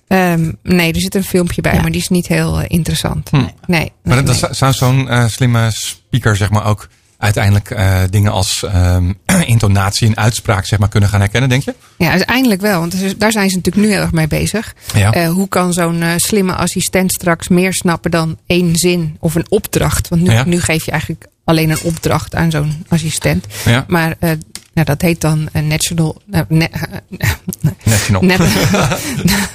Ehm, nee, er zit een filmpje bij, Ja. maar die is niet heel interessant. Hm. Nee, nee, Maar nee. dat zou- zou zo'n eh, slimme speaker zeg maar ook uiteindelijk eh, dingen als ehm, intonatie en uitspraak zeg maar kunnen gaan herkennen, denk je? Ja, uiteindelijk wel. Want daar zijn ze natuurlijk nu heel erg mee bezig. Ja. Eh, hoe kan zo'n eh, slimme assistent straks meer snappen dan één zin of een opdracht? Want nu, Ja. nu geef je eigenlijk alleen een opdracht aan zo'n assistent. Ja. Maar nou, dat heet dan National. Net-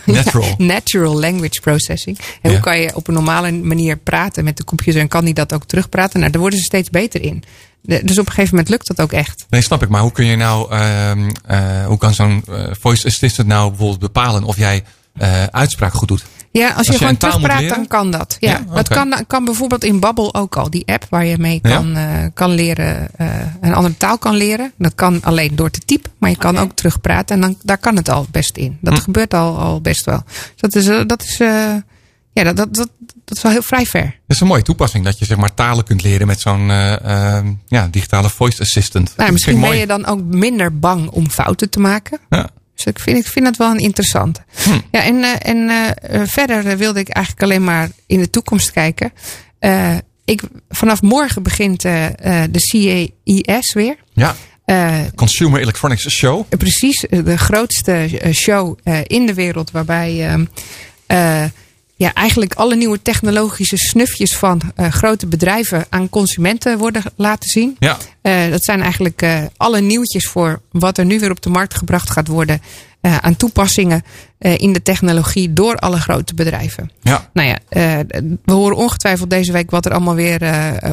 Natural. Natural language processing. En Ja. hoe kan je op een normale manier praten met de computer en kan die dat ook terugpraten? Nou, daar worden ze steeds beter in. De- dus op een gegeven moment lukt dat ook echt. Nee, snap ik. Maar hoe kun je nou, ehm, eh, hoe kan zo'n eh, voice assistant nou bijvoorbeeld bepalen of jij eh, uitspraak goed doet? Ja, als, je je gewoon terugpraat, dan kan dat. Ja, Ja, dat kan, kan bijvoorbeeld in Babbel ook al. Die app waar je mee Ja? kan, eh, kan leren, eh, een andere taal kan leren. Dat kan alleen door te typen, maar je kan ook terugpraten. En dan, daar kan het al best in. Dat Hm. gebeurt al, al best wel. Dus dat is, eh, dat is, ja, dat, dat, dat, dat is wel heel vrij ver. Dat is een mooie toepassing dat je zeg maar talen kunt leren met zo'n eh, ehm, ja, digitale voice assistant. Nou, misschien ben je dan ook minder bang om fouten te maken. Ja. Dus ik vind, ik vind het wel een interessante. Hm. Ja, en, eh, en eh, eh, verder wilde ik eigenlijk alleen maar in de toekomst kijken. Ik, vanaf morgen begint de CES weer. Ja, Consumer Electronics Show. precies de grootste show in de wereld. Waarbij ehm, eh, ja, eigenlijk alle nieuwe technologische snufjes van eh, grote bedrijven aan consumenten worden laten zien. Ja, Eh, dat zijn eigenlijk eh, alle nieuwtjes voor wat er nu weer op de markt gebracht gaat worden. aan toepassingen in de technologie door alle grote bedrijven. ja. Nou ja, eh, we horen ongetwijfeld deze week wat er allemaal weer eh,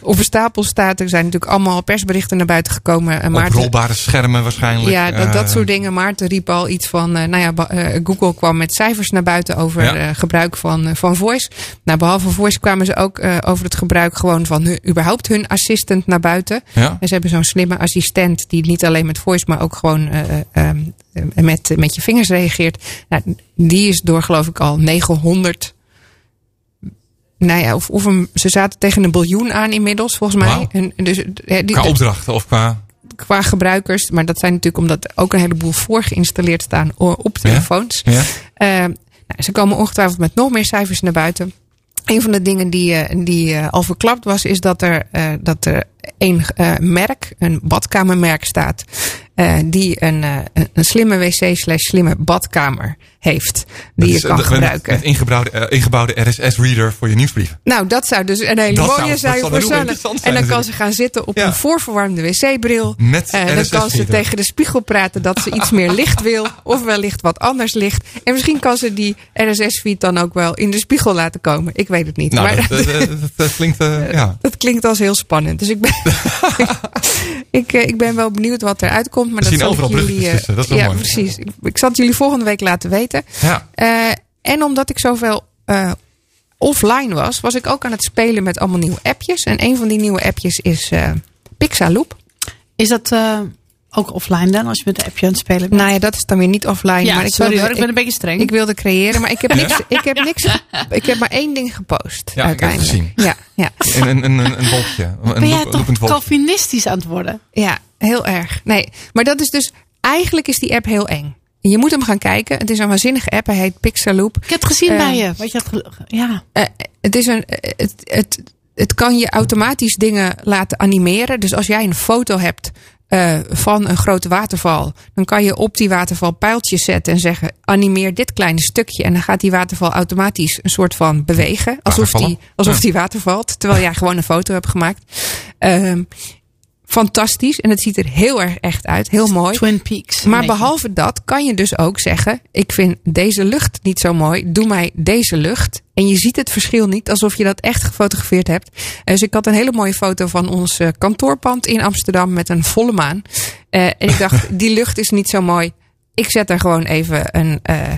op een stapel staat. Er zijn natuurlijk allemaal persberichten naar buiten gekomen. En Maarten- Oprolbare schermen waarschijnlijk. ja, dat, dat Eh, soort dingen. Maarten riep al iets van, eh, nou ja, eh, Google kwam met cijfers naar buiten over Ja. eh, gebruik van, eh, van voice. Nou, behalve voice kwamen ze ook eh, over het gebruik gewoon van hun, überhaupt hun assistant naar buiten. Ja. En ze hebben zo'n slimme assistent die niet alleen met voice, maar ook gewoon eh, eh, ehm, eh, met, met je vingers reageert. Nou, die is door geloof ik al 900. Nou ja, of, of een, ze zaten tegen een biljoen aan inmiddels, volgens mij. En, dus, die, Qua opdrachten of qua... qua gebruikers. Maar dat zijn natuurlijk omdat ook een heleboel voor geïnstalleerd staan op telefoons. Ja? Eh, nou, ze komen ongetwijfeld met nog meer cijfers naar buiten. Een van de dingen die, eh, die eh, al verklapt was, is dat er, eh, dat er één merk, een badkamermerk staat, eh, die een, eh, een- een slimme wc slash slimme badkamer heeft. Die je is, kan eh, gebruiken. Met ingebouwde, ingebouwde RSS-reader voor je nieuwsbrief. Nou, dat zou dus een hele Dat mooie zou- zijn voor Sanne. En dan kan ze gaan zitten op Ja. een voorverwarmde wc-bril. Met Eh, dan kan ze tegen de spiegel praten dat ze iets meer licht wil. Of wellicht wat anders licht. En misschien kan ze die RSS-feed dan ook wel in de spiegel laten komen. Ik weet het niet. Nou, maar dat, dat, klinkt... ja. dat klinkt als heel spannend. Dus ik ben, ik, ik ben wel benieuwd wat eruit komt. Maar We dat zien overal jullie, bruggetjes eh, tussen. Dat is wel ja, mooi. precies. Ik, ik zal het jullie volgende week laten weten. Ja. Eh, en omdat ik zoveel eh, offline was, was ik ook aan het spelen met allemaal nieuwe appjes. En een van die nieuwe appjes is eh Pixaloop. Is dat eh, ook offline dan, als je met de appje aan het spelen bent? Nou ja, dat is dan weer niet offline. ja, maar ik sorry wilde, hoor, ik ben een beetje streng. ik wilde creëren, maar ik heb niks. Ik heb niks. Ik heb maar één ding gepost. Ja, ik heb het gezien. Ja, ja, Een, een, een, een wolkje. Een ben jij toch. Calvinistisch aan het worden? ja, heel erg. Nee, maar dat is dus. Eigenlijk is die app heel eng. Je moet hem gaan kijken. Het is een waanzinnige app. Hij heet Pixaloop. Ik heb het gezien Eh, bij je. Wat je had ja. Eh, het is een. eh, Het, het, het kan je automatisch dingen laten animeren. Dus als jij een foto hebt eh, van een grote waterval, dan kan je op die waterval pijltjes zetten en zeggen: animeer dit kleine stukje. En dan gaat die waterval automatisch een soort van bewegen. Alsof, die, alsof Ja. die water valt. Terwijl jij gewoon een foto hebt gemaakt. Ehm, fantastisch en het ziet er heel erg echt uit. Heel mooi. Twin Peaks. Maar behalve dat kan je dus ook zeggen: Ik vind deze lucht niet zo mooi. Doe mij deze lucht. En je ziet het verschil niet alsof je dat echt gefotografeerd hebt. Dus ik had een hele mooie foto van ons eh, kantoorpand in Amsterdam met een volle maan. Eh, en ik dacht: Die lucht is niet zo mooi. Ik zet er gewoon even een, eh,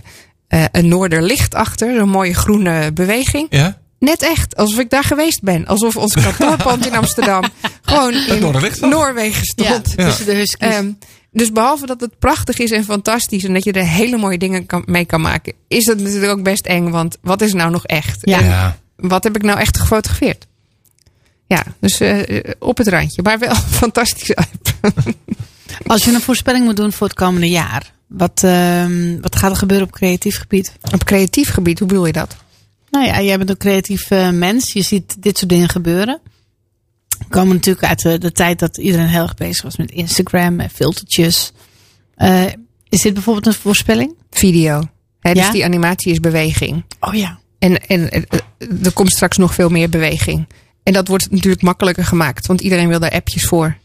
eh, een noorderlicht achter. Een mooie groene beweging. Ja? Net echt, alsof ik daar geweest ben. Alsof ons kantoorpand in Amsterdam gewoon in? Noorwegen stond. Ja, tussen de huskies. Ehm, dus behalve dat het prachtig is en fantastisch en dat je er hele mooie dingen kan, mee kan maken, is het natuurlijk ook best eng. Want wat is nou nog echt? Ja. En Ja. wat heb ik nou echt gefotografeerd? Ja, dus eh, op het randje, maar wel fantastisch uit. Als je een voorspelling moet doen voor het komende jaar. Wat, ehm, wat gaat er gebeuren op creatief gebied? Op creatief gebied, hoe bedoel je dat? Nou ja, jij bent een creatief eh, mens. Je ziet dit soort dingen gebeuren. We komen natuurlijk uit de, de tijd dat iedereen heel erg bezig was met Instagram en filtertjes. Eh, is dit bijvoorbeeld een voorspelling? Video. Hè, dus Ja? die animatie is beweging. Oh ja. En, en eh, er komt straks nog veel meer beweging. En dat wordt natuurlijk makkelijker gemaakt, want iedereen wil daar appjes voor.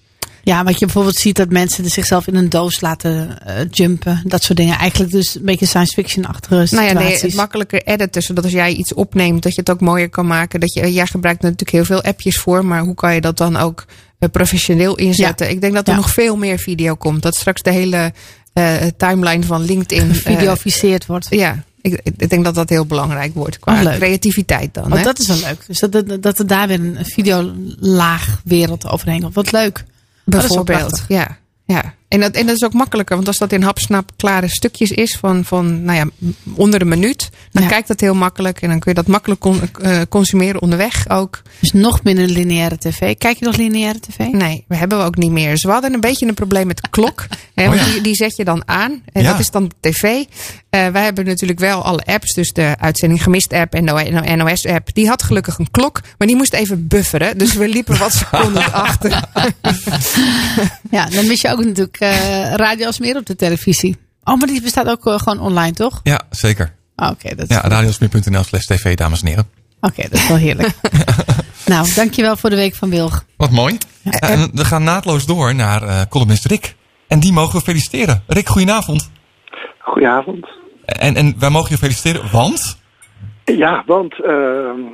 Ja, wat je bijvoorbeeld ziet dat mensen zichzelf in een doos laten eh, jumpen. Dat soort dingen. Eigenlijk dus een beetje science fiction-achtige Nou situaties. ja, nee, het makkelijker editen, zodat als jij iets opneemt, dat je het ook mooier kan maken. Dat je, jij gebruikt er natuurlijk heel veel appjes voor, maar hoe kan je dat dan ook eh, professioneel inzetten? Ik denk dat er Ja. nog veel meer video komt. Dat straks de hele eh, timeline van LinkedIn. eh, Gevideoficeerd wordt. ja, ik, ik denk dat dat heel belangrijk wordt qua Oh, creativiteit dan. Oh, hè? dat is wel leuk. Dus dat, dat, dat er daar weer een videolaag wereld overheen komt. Wat leuk. Bijvoorbeeld. prachtig. Ja, ja. En, dat, en dat is ook makkelijker, want als dat in hapsnap klare stukjes is van, van nou ja, onder een minuut, dan Ja. kijkt dat heel makkelijk en dan kun je dat makkelijk con- eh, consumeren onderweg ook. Dus nog minder lineaire tv. Kijk je nog lineaire tv? Nee, we hebben we ook niet meer. Dus we hadden een beetje een probleem met de klok. Hè, Oh ja. die, die zet je dan aan. En Ja. dat is dan de tv. Eh, wij hebben natuurlijk wel alle apps. Dus de uitzending gemist app en de NOS app. Die had gelukkig een klok. Maar die moest even bufferen. Dus we liepen wat seconden achter. Ja, dan mis je ook natuurlijk eh Radio Alsmeer op de televisie. Oh, maar die bestaat ook eh, gewoon online, toch? Ja, zeker. Ah, Oké, dat, is- Ja, radiosmeer.nl slash tv, dames en heren. oké, dat is wel heerlijk. nou, dankjewel voor de week van Wilg. Wat mooi. Ja, en we gaan naadloos door naar eh columnist Rick. En die mogen we feliciteren. Rick, goedenavond. Goedenavond. En, en wij mogen je feliciteren, want... Ja, want uh,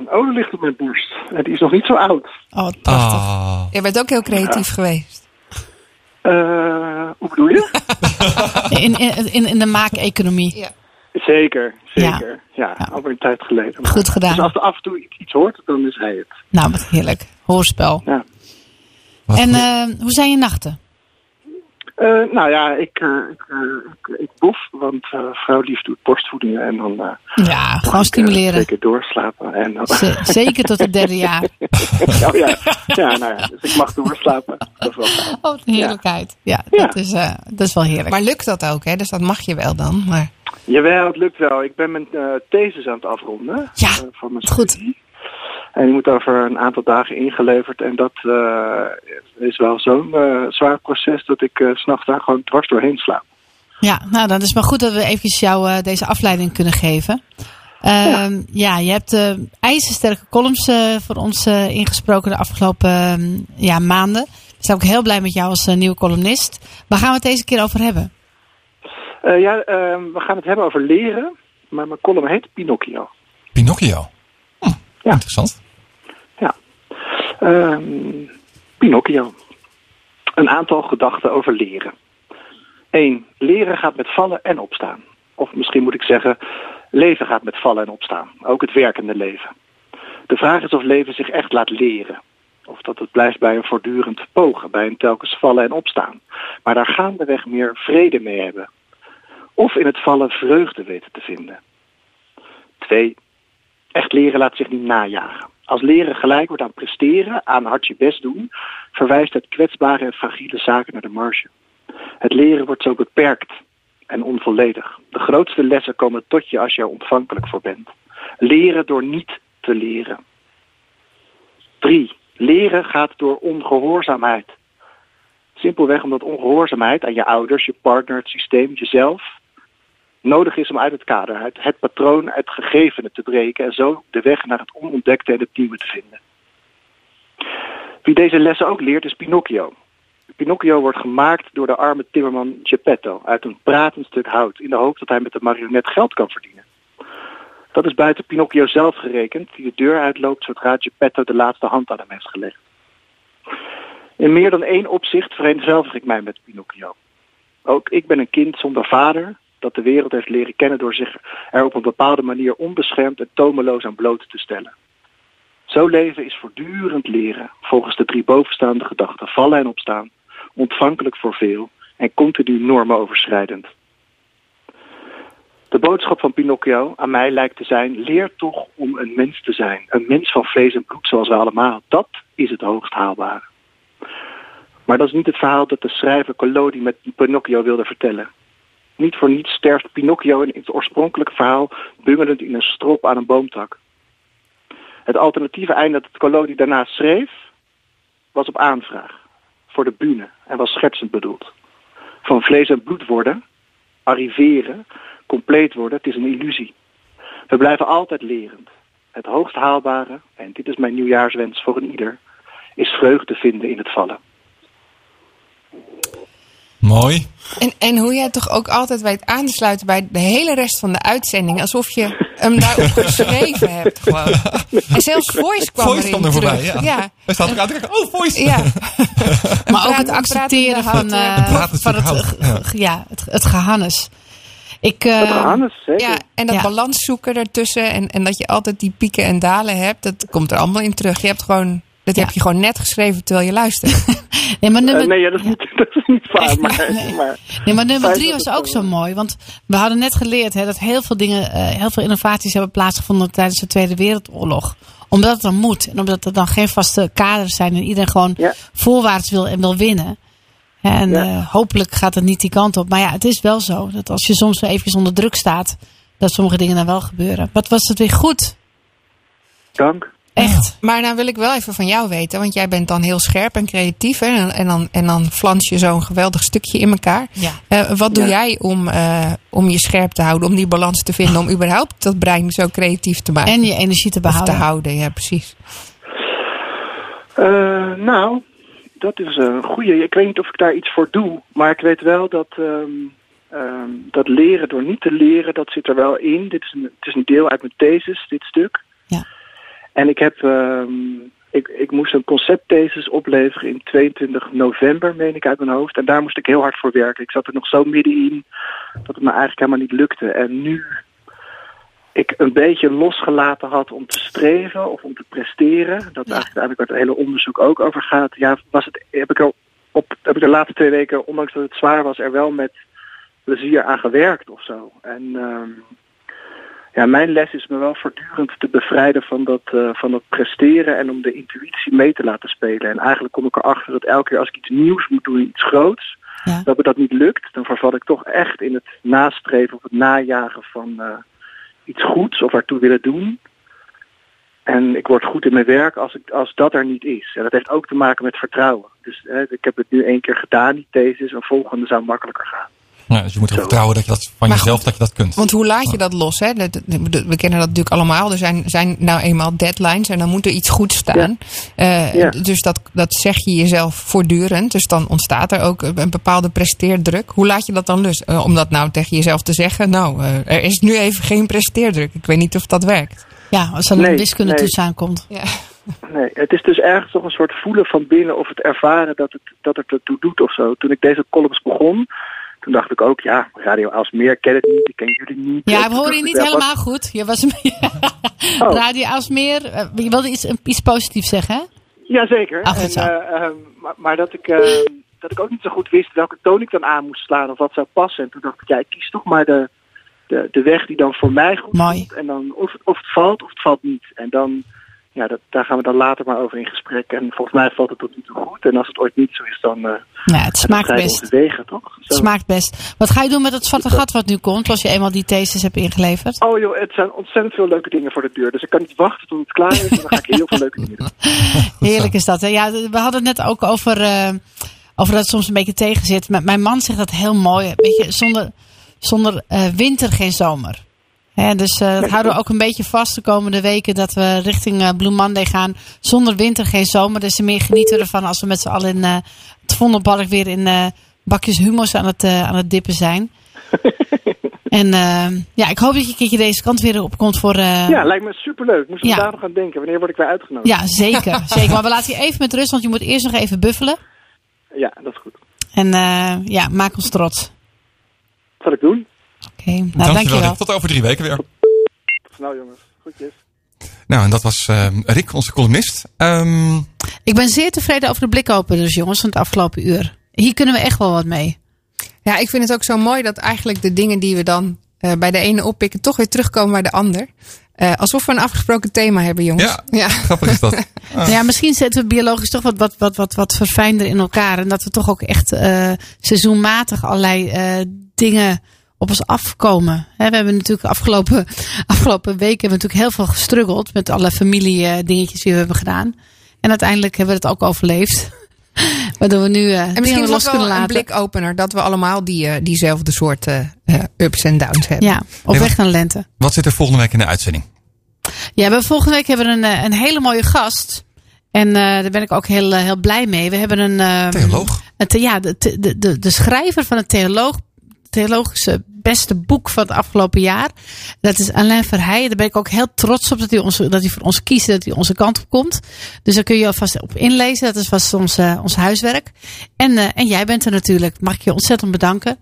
oh, er ligt op mijn borst. En die is nog niet zo oud. Oh, prachtig. Ah. Je bent ook heel creatief geweest. Uh, hoe bedoel je? In, in, in, de maakeconomie. Ja. Zeker, zeker. Ja, Ja. alweer een tijd geleden. Maar- Goed gedaan. Dus als er af en toe iets, hoort, dan is hij het. Nou, wat heerlijk. Hoorspel. Ja. Wat En eh, hoe zijn je nachten? Uh, nou ja, ik, uh, ik, uh, ik, ik bof, want uh, vrouw lief doet borstvoedingen en dan uh, Ja, gewoon stimuleren. twee keer doorslapen. En dan... Z- zeker tot het derde jaar. oh ja, ja, nou ja, dus ik mag doorslapen. Dat is wel fijn. Oh, heerlijkheid. Ja, Ja. Dat, is, eh, dat is wel heerlijk. Maar lukt dat ook, hè? Dus dat mag je wel dan. Maar Jawel, het lukt wel. Ik ben mijn uh, thesis aan het afronden. Ja, uh, van mijn goed. En die moet over een aantal dagen ingeleverd. En dat uh, is wel zo'n uh, zwaar proces dat ik uh, s'nachts daar gewoon dwars doorheen sla. Ja, nou dan is het maar goed dat we eventjes jou uh, deze afleiding kunnen geven. Ja. Uh, ja, je hebt uh, ijzersterke columns uh, voor ons uh, ingesproken de afgelopen uh, ja, maanden. We zijn ook heel blij met jou als uh, nieuwe columnist. Waar gaan we het deze keer over hebben? Uh, ja, uh, we gaan het hebben over leren. Maar mijn column heet Pinocchio. Pinocchio. Hm, Ja. Interessant. Um, Pinocchio. Een aantal gedachten over leren. 1. Leren gaat met vallen en opstaan. Of misschien moet ik zeggen, leven gaat met vallen en opstaan. Ook het werkende leven. De vraag is of leven zich echt laat leren. Of dat het blijft bij een voortdurend pogen, bij een telkens vallen en opstaan. Maar daar gaandeweg meer vrede mee hebben. Of in het vallen vreugde weten te vinden. 2. Echt leren laat zich niet najagen. Als leren gelijk wordt aan presteren, aan hard je best doen, verwijst het kwetsbare en fragiele zaken naar de marge. Het leren wordt zo beperkt en onvolledig. De grootste lessen komen tot je als je er ontvankelijk voor bent. Leren door niet te leren. 3. Leren gaat door ongehoorzaamheid. Simpelweg omdat ongehoorzaamheid aan je ouders, je partner, het systeem, jezelf nodig is om uit het kader, het, patroon, het gegevene te breken en zo de weg naar het onontdekte en het nieuwe te vinden. Wie deze lessen ook leert is Pinocchio. Pinocchio wordt gemaakt door de arme timmerman Geppetto uit een pratend stuk hout in de hoop dat hij met de marionet geld kan verdienen. Dat is buiten Pinocchio zelf gerekend, die de deur uitloopt zodra Geppetto de laatste hand aan hem heeft gelegd. In meer dan één opzicht vereenzelvig ik mij met Pinocchio. Ook ik ben een kind zonder vader dat de wereld heeft leren kennen door zich er op een bepaalde manier onbeschermd en tomeloos aan bloot te stellen. Zo leven is voortdurend leren, volgens de drie bovenstaande gedachten vallen en opstaan, ontvankelijk voor veel en continu normen overschrijdend. De boodschap van Pinocchio aan mij lijkt te zijn, leer toch om een mens te zijn. Een mens van vlees en bloed zoals we allemaal. Dat is het hoogst haalbare. Maar dat is niet het verhaal dat de schrijver Collodi met Pinocchio wilde vertellen. Niet voor niets sterft Pinocchio in het oorspronkelijke verhaal bungelend in een strop aan een boomtak. Het alternatieve einde dat Collodi daarna schreef, was op aanvraag. Voor de bühne en was schertsend bedoeld. Van vlees en bloed worden, arriveren, compleet worden, het is een illusie. We blijven altijd lerend. Het hoogst haalbare, en dit is mijn nieuwjaarswens voor een ieder, is vreugde vinden in het vallen. Mooi. En, en hoe jij toch ook altijd weet aan te sluiten bij de hele rest van de uitzending. Alsof je hem daarop geschreven hebt. Gewoon. En zelfs Voice kwam Voice erin kwam er voorbij, terug. ja. Hij staat ook aan te kijken, oh, Voice. Ja. Maar ook het accepteren van, eh, eh, van het, ja, het, het gehannes. Ik, eh, Het Hannes, zeker. Ja, en dat Ja. balans zoeken ertussen. En, en dat je altijd die pieken en dalen hebt. Dat komt er allemaal in terug. Je hebt gewoon, dat Ja. heb je gewoon net geschreven terwijl je luistert. nee, maar nummer, Eh, nee, ja, dat, is niet, dat is niet waar. Maar, nee. maar nee, maar nummer drie was ook zo mooi. Want we hadden net geleerd hè, dat heel veel dingen, eh, heel veel innovaties hebben plaatsgevonden tijdens de Tweede Wereldoorlog. Omdat het dan moet. En omdat er dan geen vaste kaders zijn. En iedereen gewoon Ja. voorwaarts wil en wil winnen. En Ja. eh, hopelijk gaat het niet die kant op. Maar ja, het is wel zo. Dat als je soms wel even onder druk staat. Dat sommige dingen dan wel gebeuren. Wat was het weer goed. dank. Echt. Maar nou wil ik wel even van jou weten. Want jij bent dan heel scherp en creatief. Hè? En, en, dan, en dan flans je zo'n geweldig stukje in elkaar. Ja. Eh, wat doe Ja. jij om, eh, om je scherp te houden? Om die balans te vinden? Om überhaupt dat brein zo creatief te maken? En je energie te Of te behouden. houden, ja precies. Eh, nou, dat is een goede. Ik weet niet of ik daar iets voor doe, maar ik weet wel dat, ehm, ehm, dat leren door niet te leren, dat zit er wel in. Dit is een, het is een deel uit mijn thesis, dit stuk. Ja. En ik heb, ehm, ik, ik moest een conceptthesis opleveren in 22 november, meen ik uit mijn hoofd. En daar moest ik heel hard voor werken. Ik zat er nog zo middenin dat het me eigenlijk helemaal niet lukte. En nu ik een beetje losgelaten had om te streven of om te presteren, dat eigenlijk, eigenlijk waar het hele onderzoek ook over gaat, ja, was het, heb, ik er op, heb ik de laatste twee weken, ondanks dat het zwaar was, er wel met plezier aan gewerkt of zo. En ehm, ja, mijn les is me wel voortdurend te bevrijden van dat, eh, van dat presteren en om de intuïtie mee te laten spelen. En eigenlijk kom ik erachter dat elke keer als ik iets nieuws moet doen, iets groots, Ja. dat me dat niet lukt, dan verval ik toch echt in het nastreven of het najagen van eh, iets goeds of ertoe willen doen. En ik word goed in mijn werk als, ik, als dat er niet is. En dat heeft ook te maken met vertrouwen. Dus eh, ik heb het nu één keer gedaan, die thesis. Een volgende zou makkelijker gaan. Ja, dus je moet erop Zo. vertrouwen dat je dat van Maar jezelf goed, dat je dat kunt. Want hoe laat je dat los? Hè? We kennen dat natuurlijk allemaal. Er zijn, zijn nou eenmaal deadlines en dan moet er iets goed staan. Eh, Ja. Dus dat, dat zeg je jezelf voortdurend. Dus dan ontstaat er ook een bepaalde presteerdruk. Hoe laat je dat dan los? Eh, om dat nou tegen jezelf te zeggen. Nou, eh, er is nu even geen presteerdruk. Ik weet niet of dat werkt. Ja, als er een wiskunde nee. tussen aankomt. Ja. Nee, het is dus ergens toch een soort voelen van binnen of het ervaren dat het, dat het ertoe doet of zo. Toen ik deze columns begon, toen dacht ik ook, ja, Radio Aalsmeer ken het niet, ik ken jullie niet. Ja, we horen je niet helemaal goed. Je was Oh. Radio Aalsmeer. eh, Je wilde iets, iets positiefs zeggen, hè? Jazeker. Ach, En, ehm, maar, maar dat, ik, eh, dat ik ook niet zo goed wist welke toon ik dan aan moest slaan of wat zou passen. En toen dacht ik, ja, ik kies toch maar de, de, de weg die dan voor mij goed Mooi. voelt. En dan of, of het valt of het valt niet. En dan, ja, dat, daar gaan we dan later maar over in gesprek. En volgens mij valt het tot nu toe goed. En als het ooit niet zo is, dan eh Ja, het smaakt best. wegen, toch? Het smaakt best. Wat ga je doen met het zwarte gat wat nu komt, als je eenmaal die thesis hebt ingeleverd? Oh joh, het zijn ontzettend veel leuke dingen voor de deur. Dus ik kan niet wachten tot het klaar is. En dan ga ik heel veel leuke dingen doen. Heerlijk is dat. Hè? Ja, we hadden het net ook over, eh, over dat het soms een beetje tegen zit. Mijn man zegt dat heel mooi. Weet je, zonder, zonder eh, winter geen zomer. Dus eh, dat houden we ook een beetje vast de komende weken. Dat we richting Blue Monday gaan. Zonder winter, geen zomer. Dus meer genieten we ervan als we met z'n allen in eh, het Vondelpark weer in bakjes hummus aan het, aan het dippen zijn. en ja, ik hoop dat je een keertje deze kant weer opkomt voor... Ja, lijkt me superleuk. We Ja. daar nog aan denken. Wanneer word ik weer uitgenodigd? ja, zeker, zeker. Maar we laten je even met rust, want je moet eerst nog even buffelen. Ja, dat is goed. En ja, maak ons trots. Dat zal ik doen. Oké, nou dankjewel. Tot over drie weken weer. Snel jongens. Goedjes. Nou, en dat was eh, Rick, onze columnist. Ehm, Ik ben zeer tevreden over de blikopeners, jongens, van het afgelopen uur. Hier kunnen we echt wel wat mee. Ja, ik vind het ook zo mooi dat eigenlijk de dingen die we dan eh, bij de ene oppikken, toch weer terugkomen bij de ander. Eh, alsof we een afgesproken thema hebben, jongens. Ja, grappig is dat. Nou ja, misschien zetten we biologisch toch wat, wat, wat, wat, wat verfijnder in elkaar. En dat we toch ook echt eh, seizoenmatig allerlei eh, dingen op ons afkomen. Hè, we hebben natuurlijk afgelopen, afgelopen weken hebben we natuurlijk heel veel gestruggeld met alle familie eh, dingetjes die we hebben gedaan. En uiteindelijk hebben we het ook overleefd. Waardoor we nu eh En misschien is los kunnen wel een laten. blikopener dat we allemaal die, eh, diezelfde soort ups en downs hebben. Ja, op weg naar lente. wat zit er volgende week in de uitzending? Ja, we volgende week hebben we een, een hele mooie gast. En eh, daar ben ik ook heel, heel blij mee. We hebben een. eh, Theoloog? ja, de, de, de, de schrijver van het theoloog, theologische beste boek van het afgelopen jaar. Dat is Alain Verheijen. Daar ben ik ook heel trots op dat hij, ons, dat hij voor ons kiest. Dat hij onze kant op komt. Dus daar kun je alvast op inlezen. Dat is vast ons, eh, ons huiswerk. En, eh, en jij bent er natuurlijk. Mag ik je ontzettend bedanken.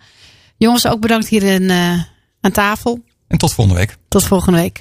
Jongens, ook bedankt hier in, eh, aan tafel. En tot volgende week. Tot volgende week.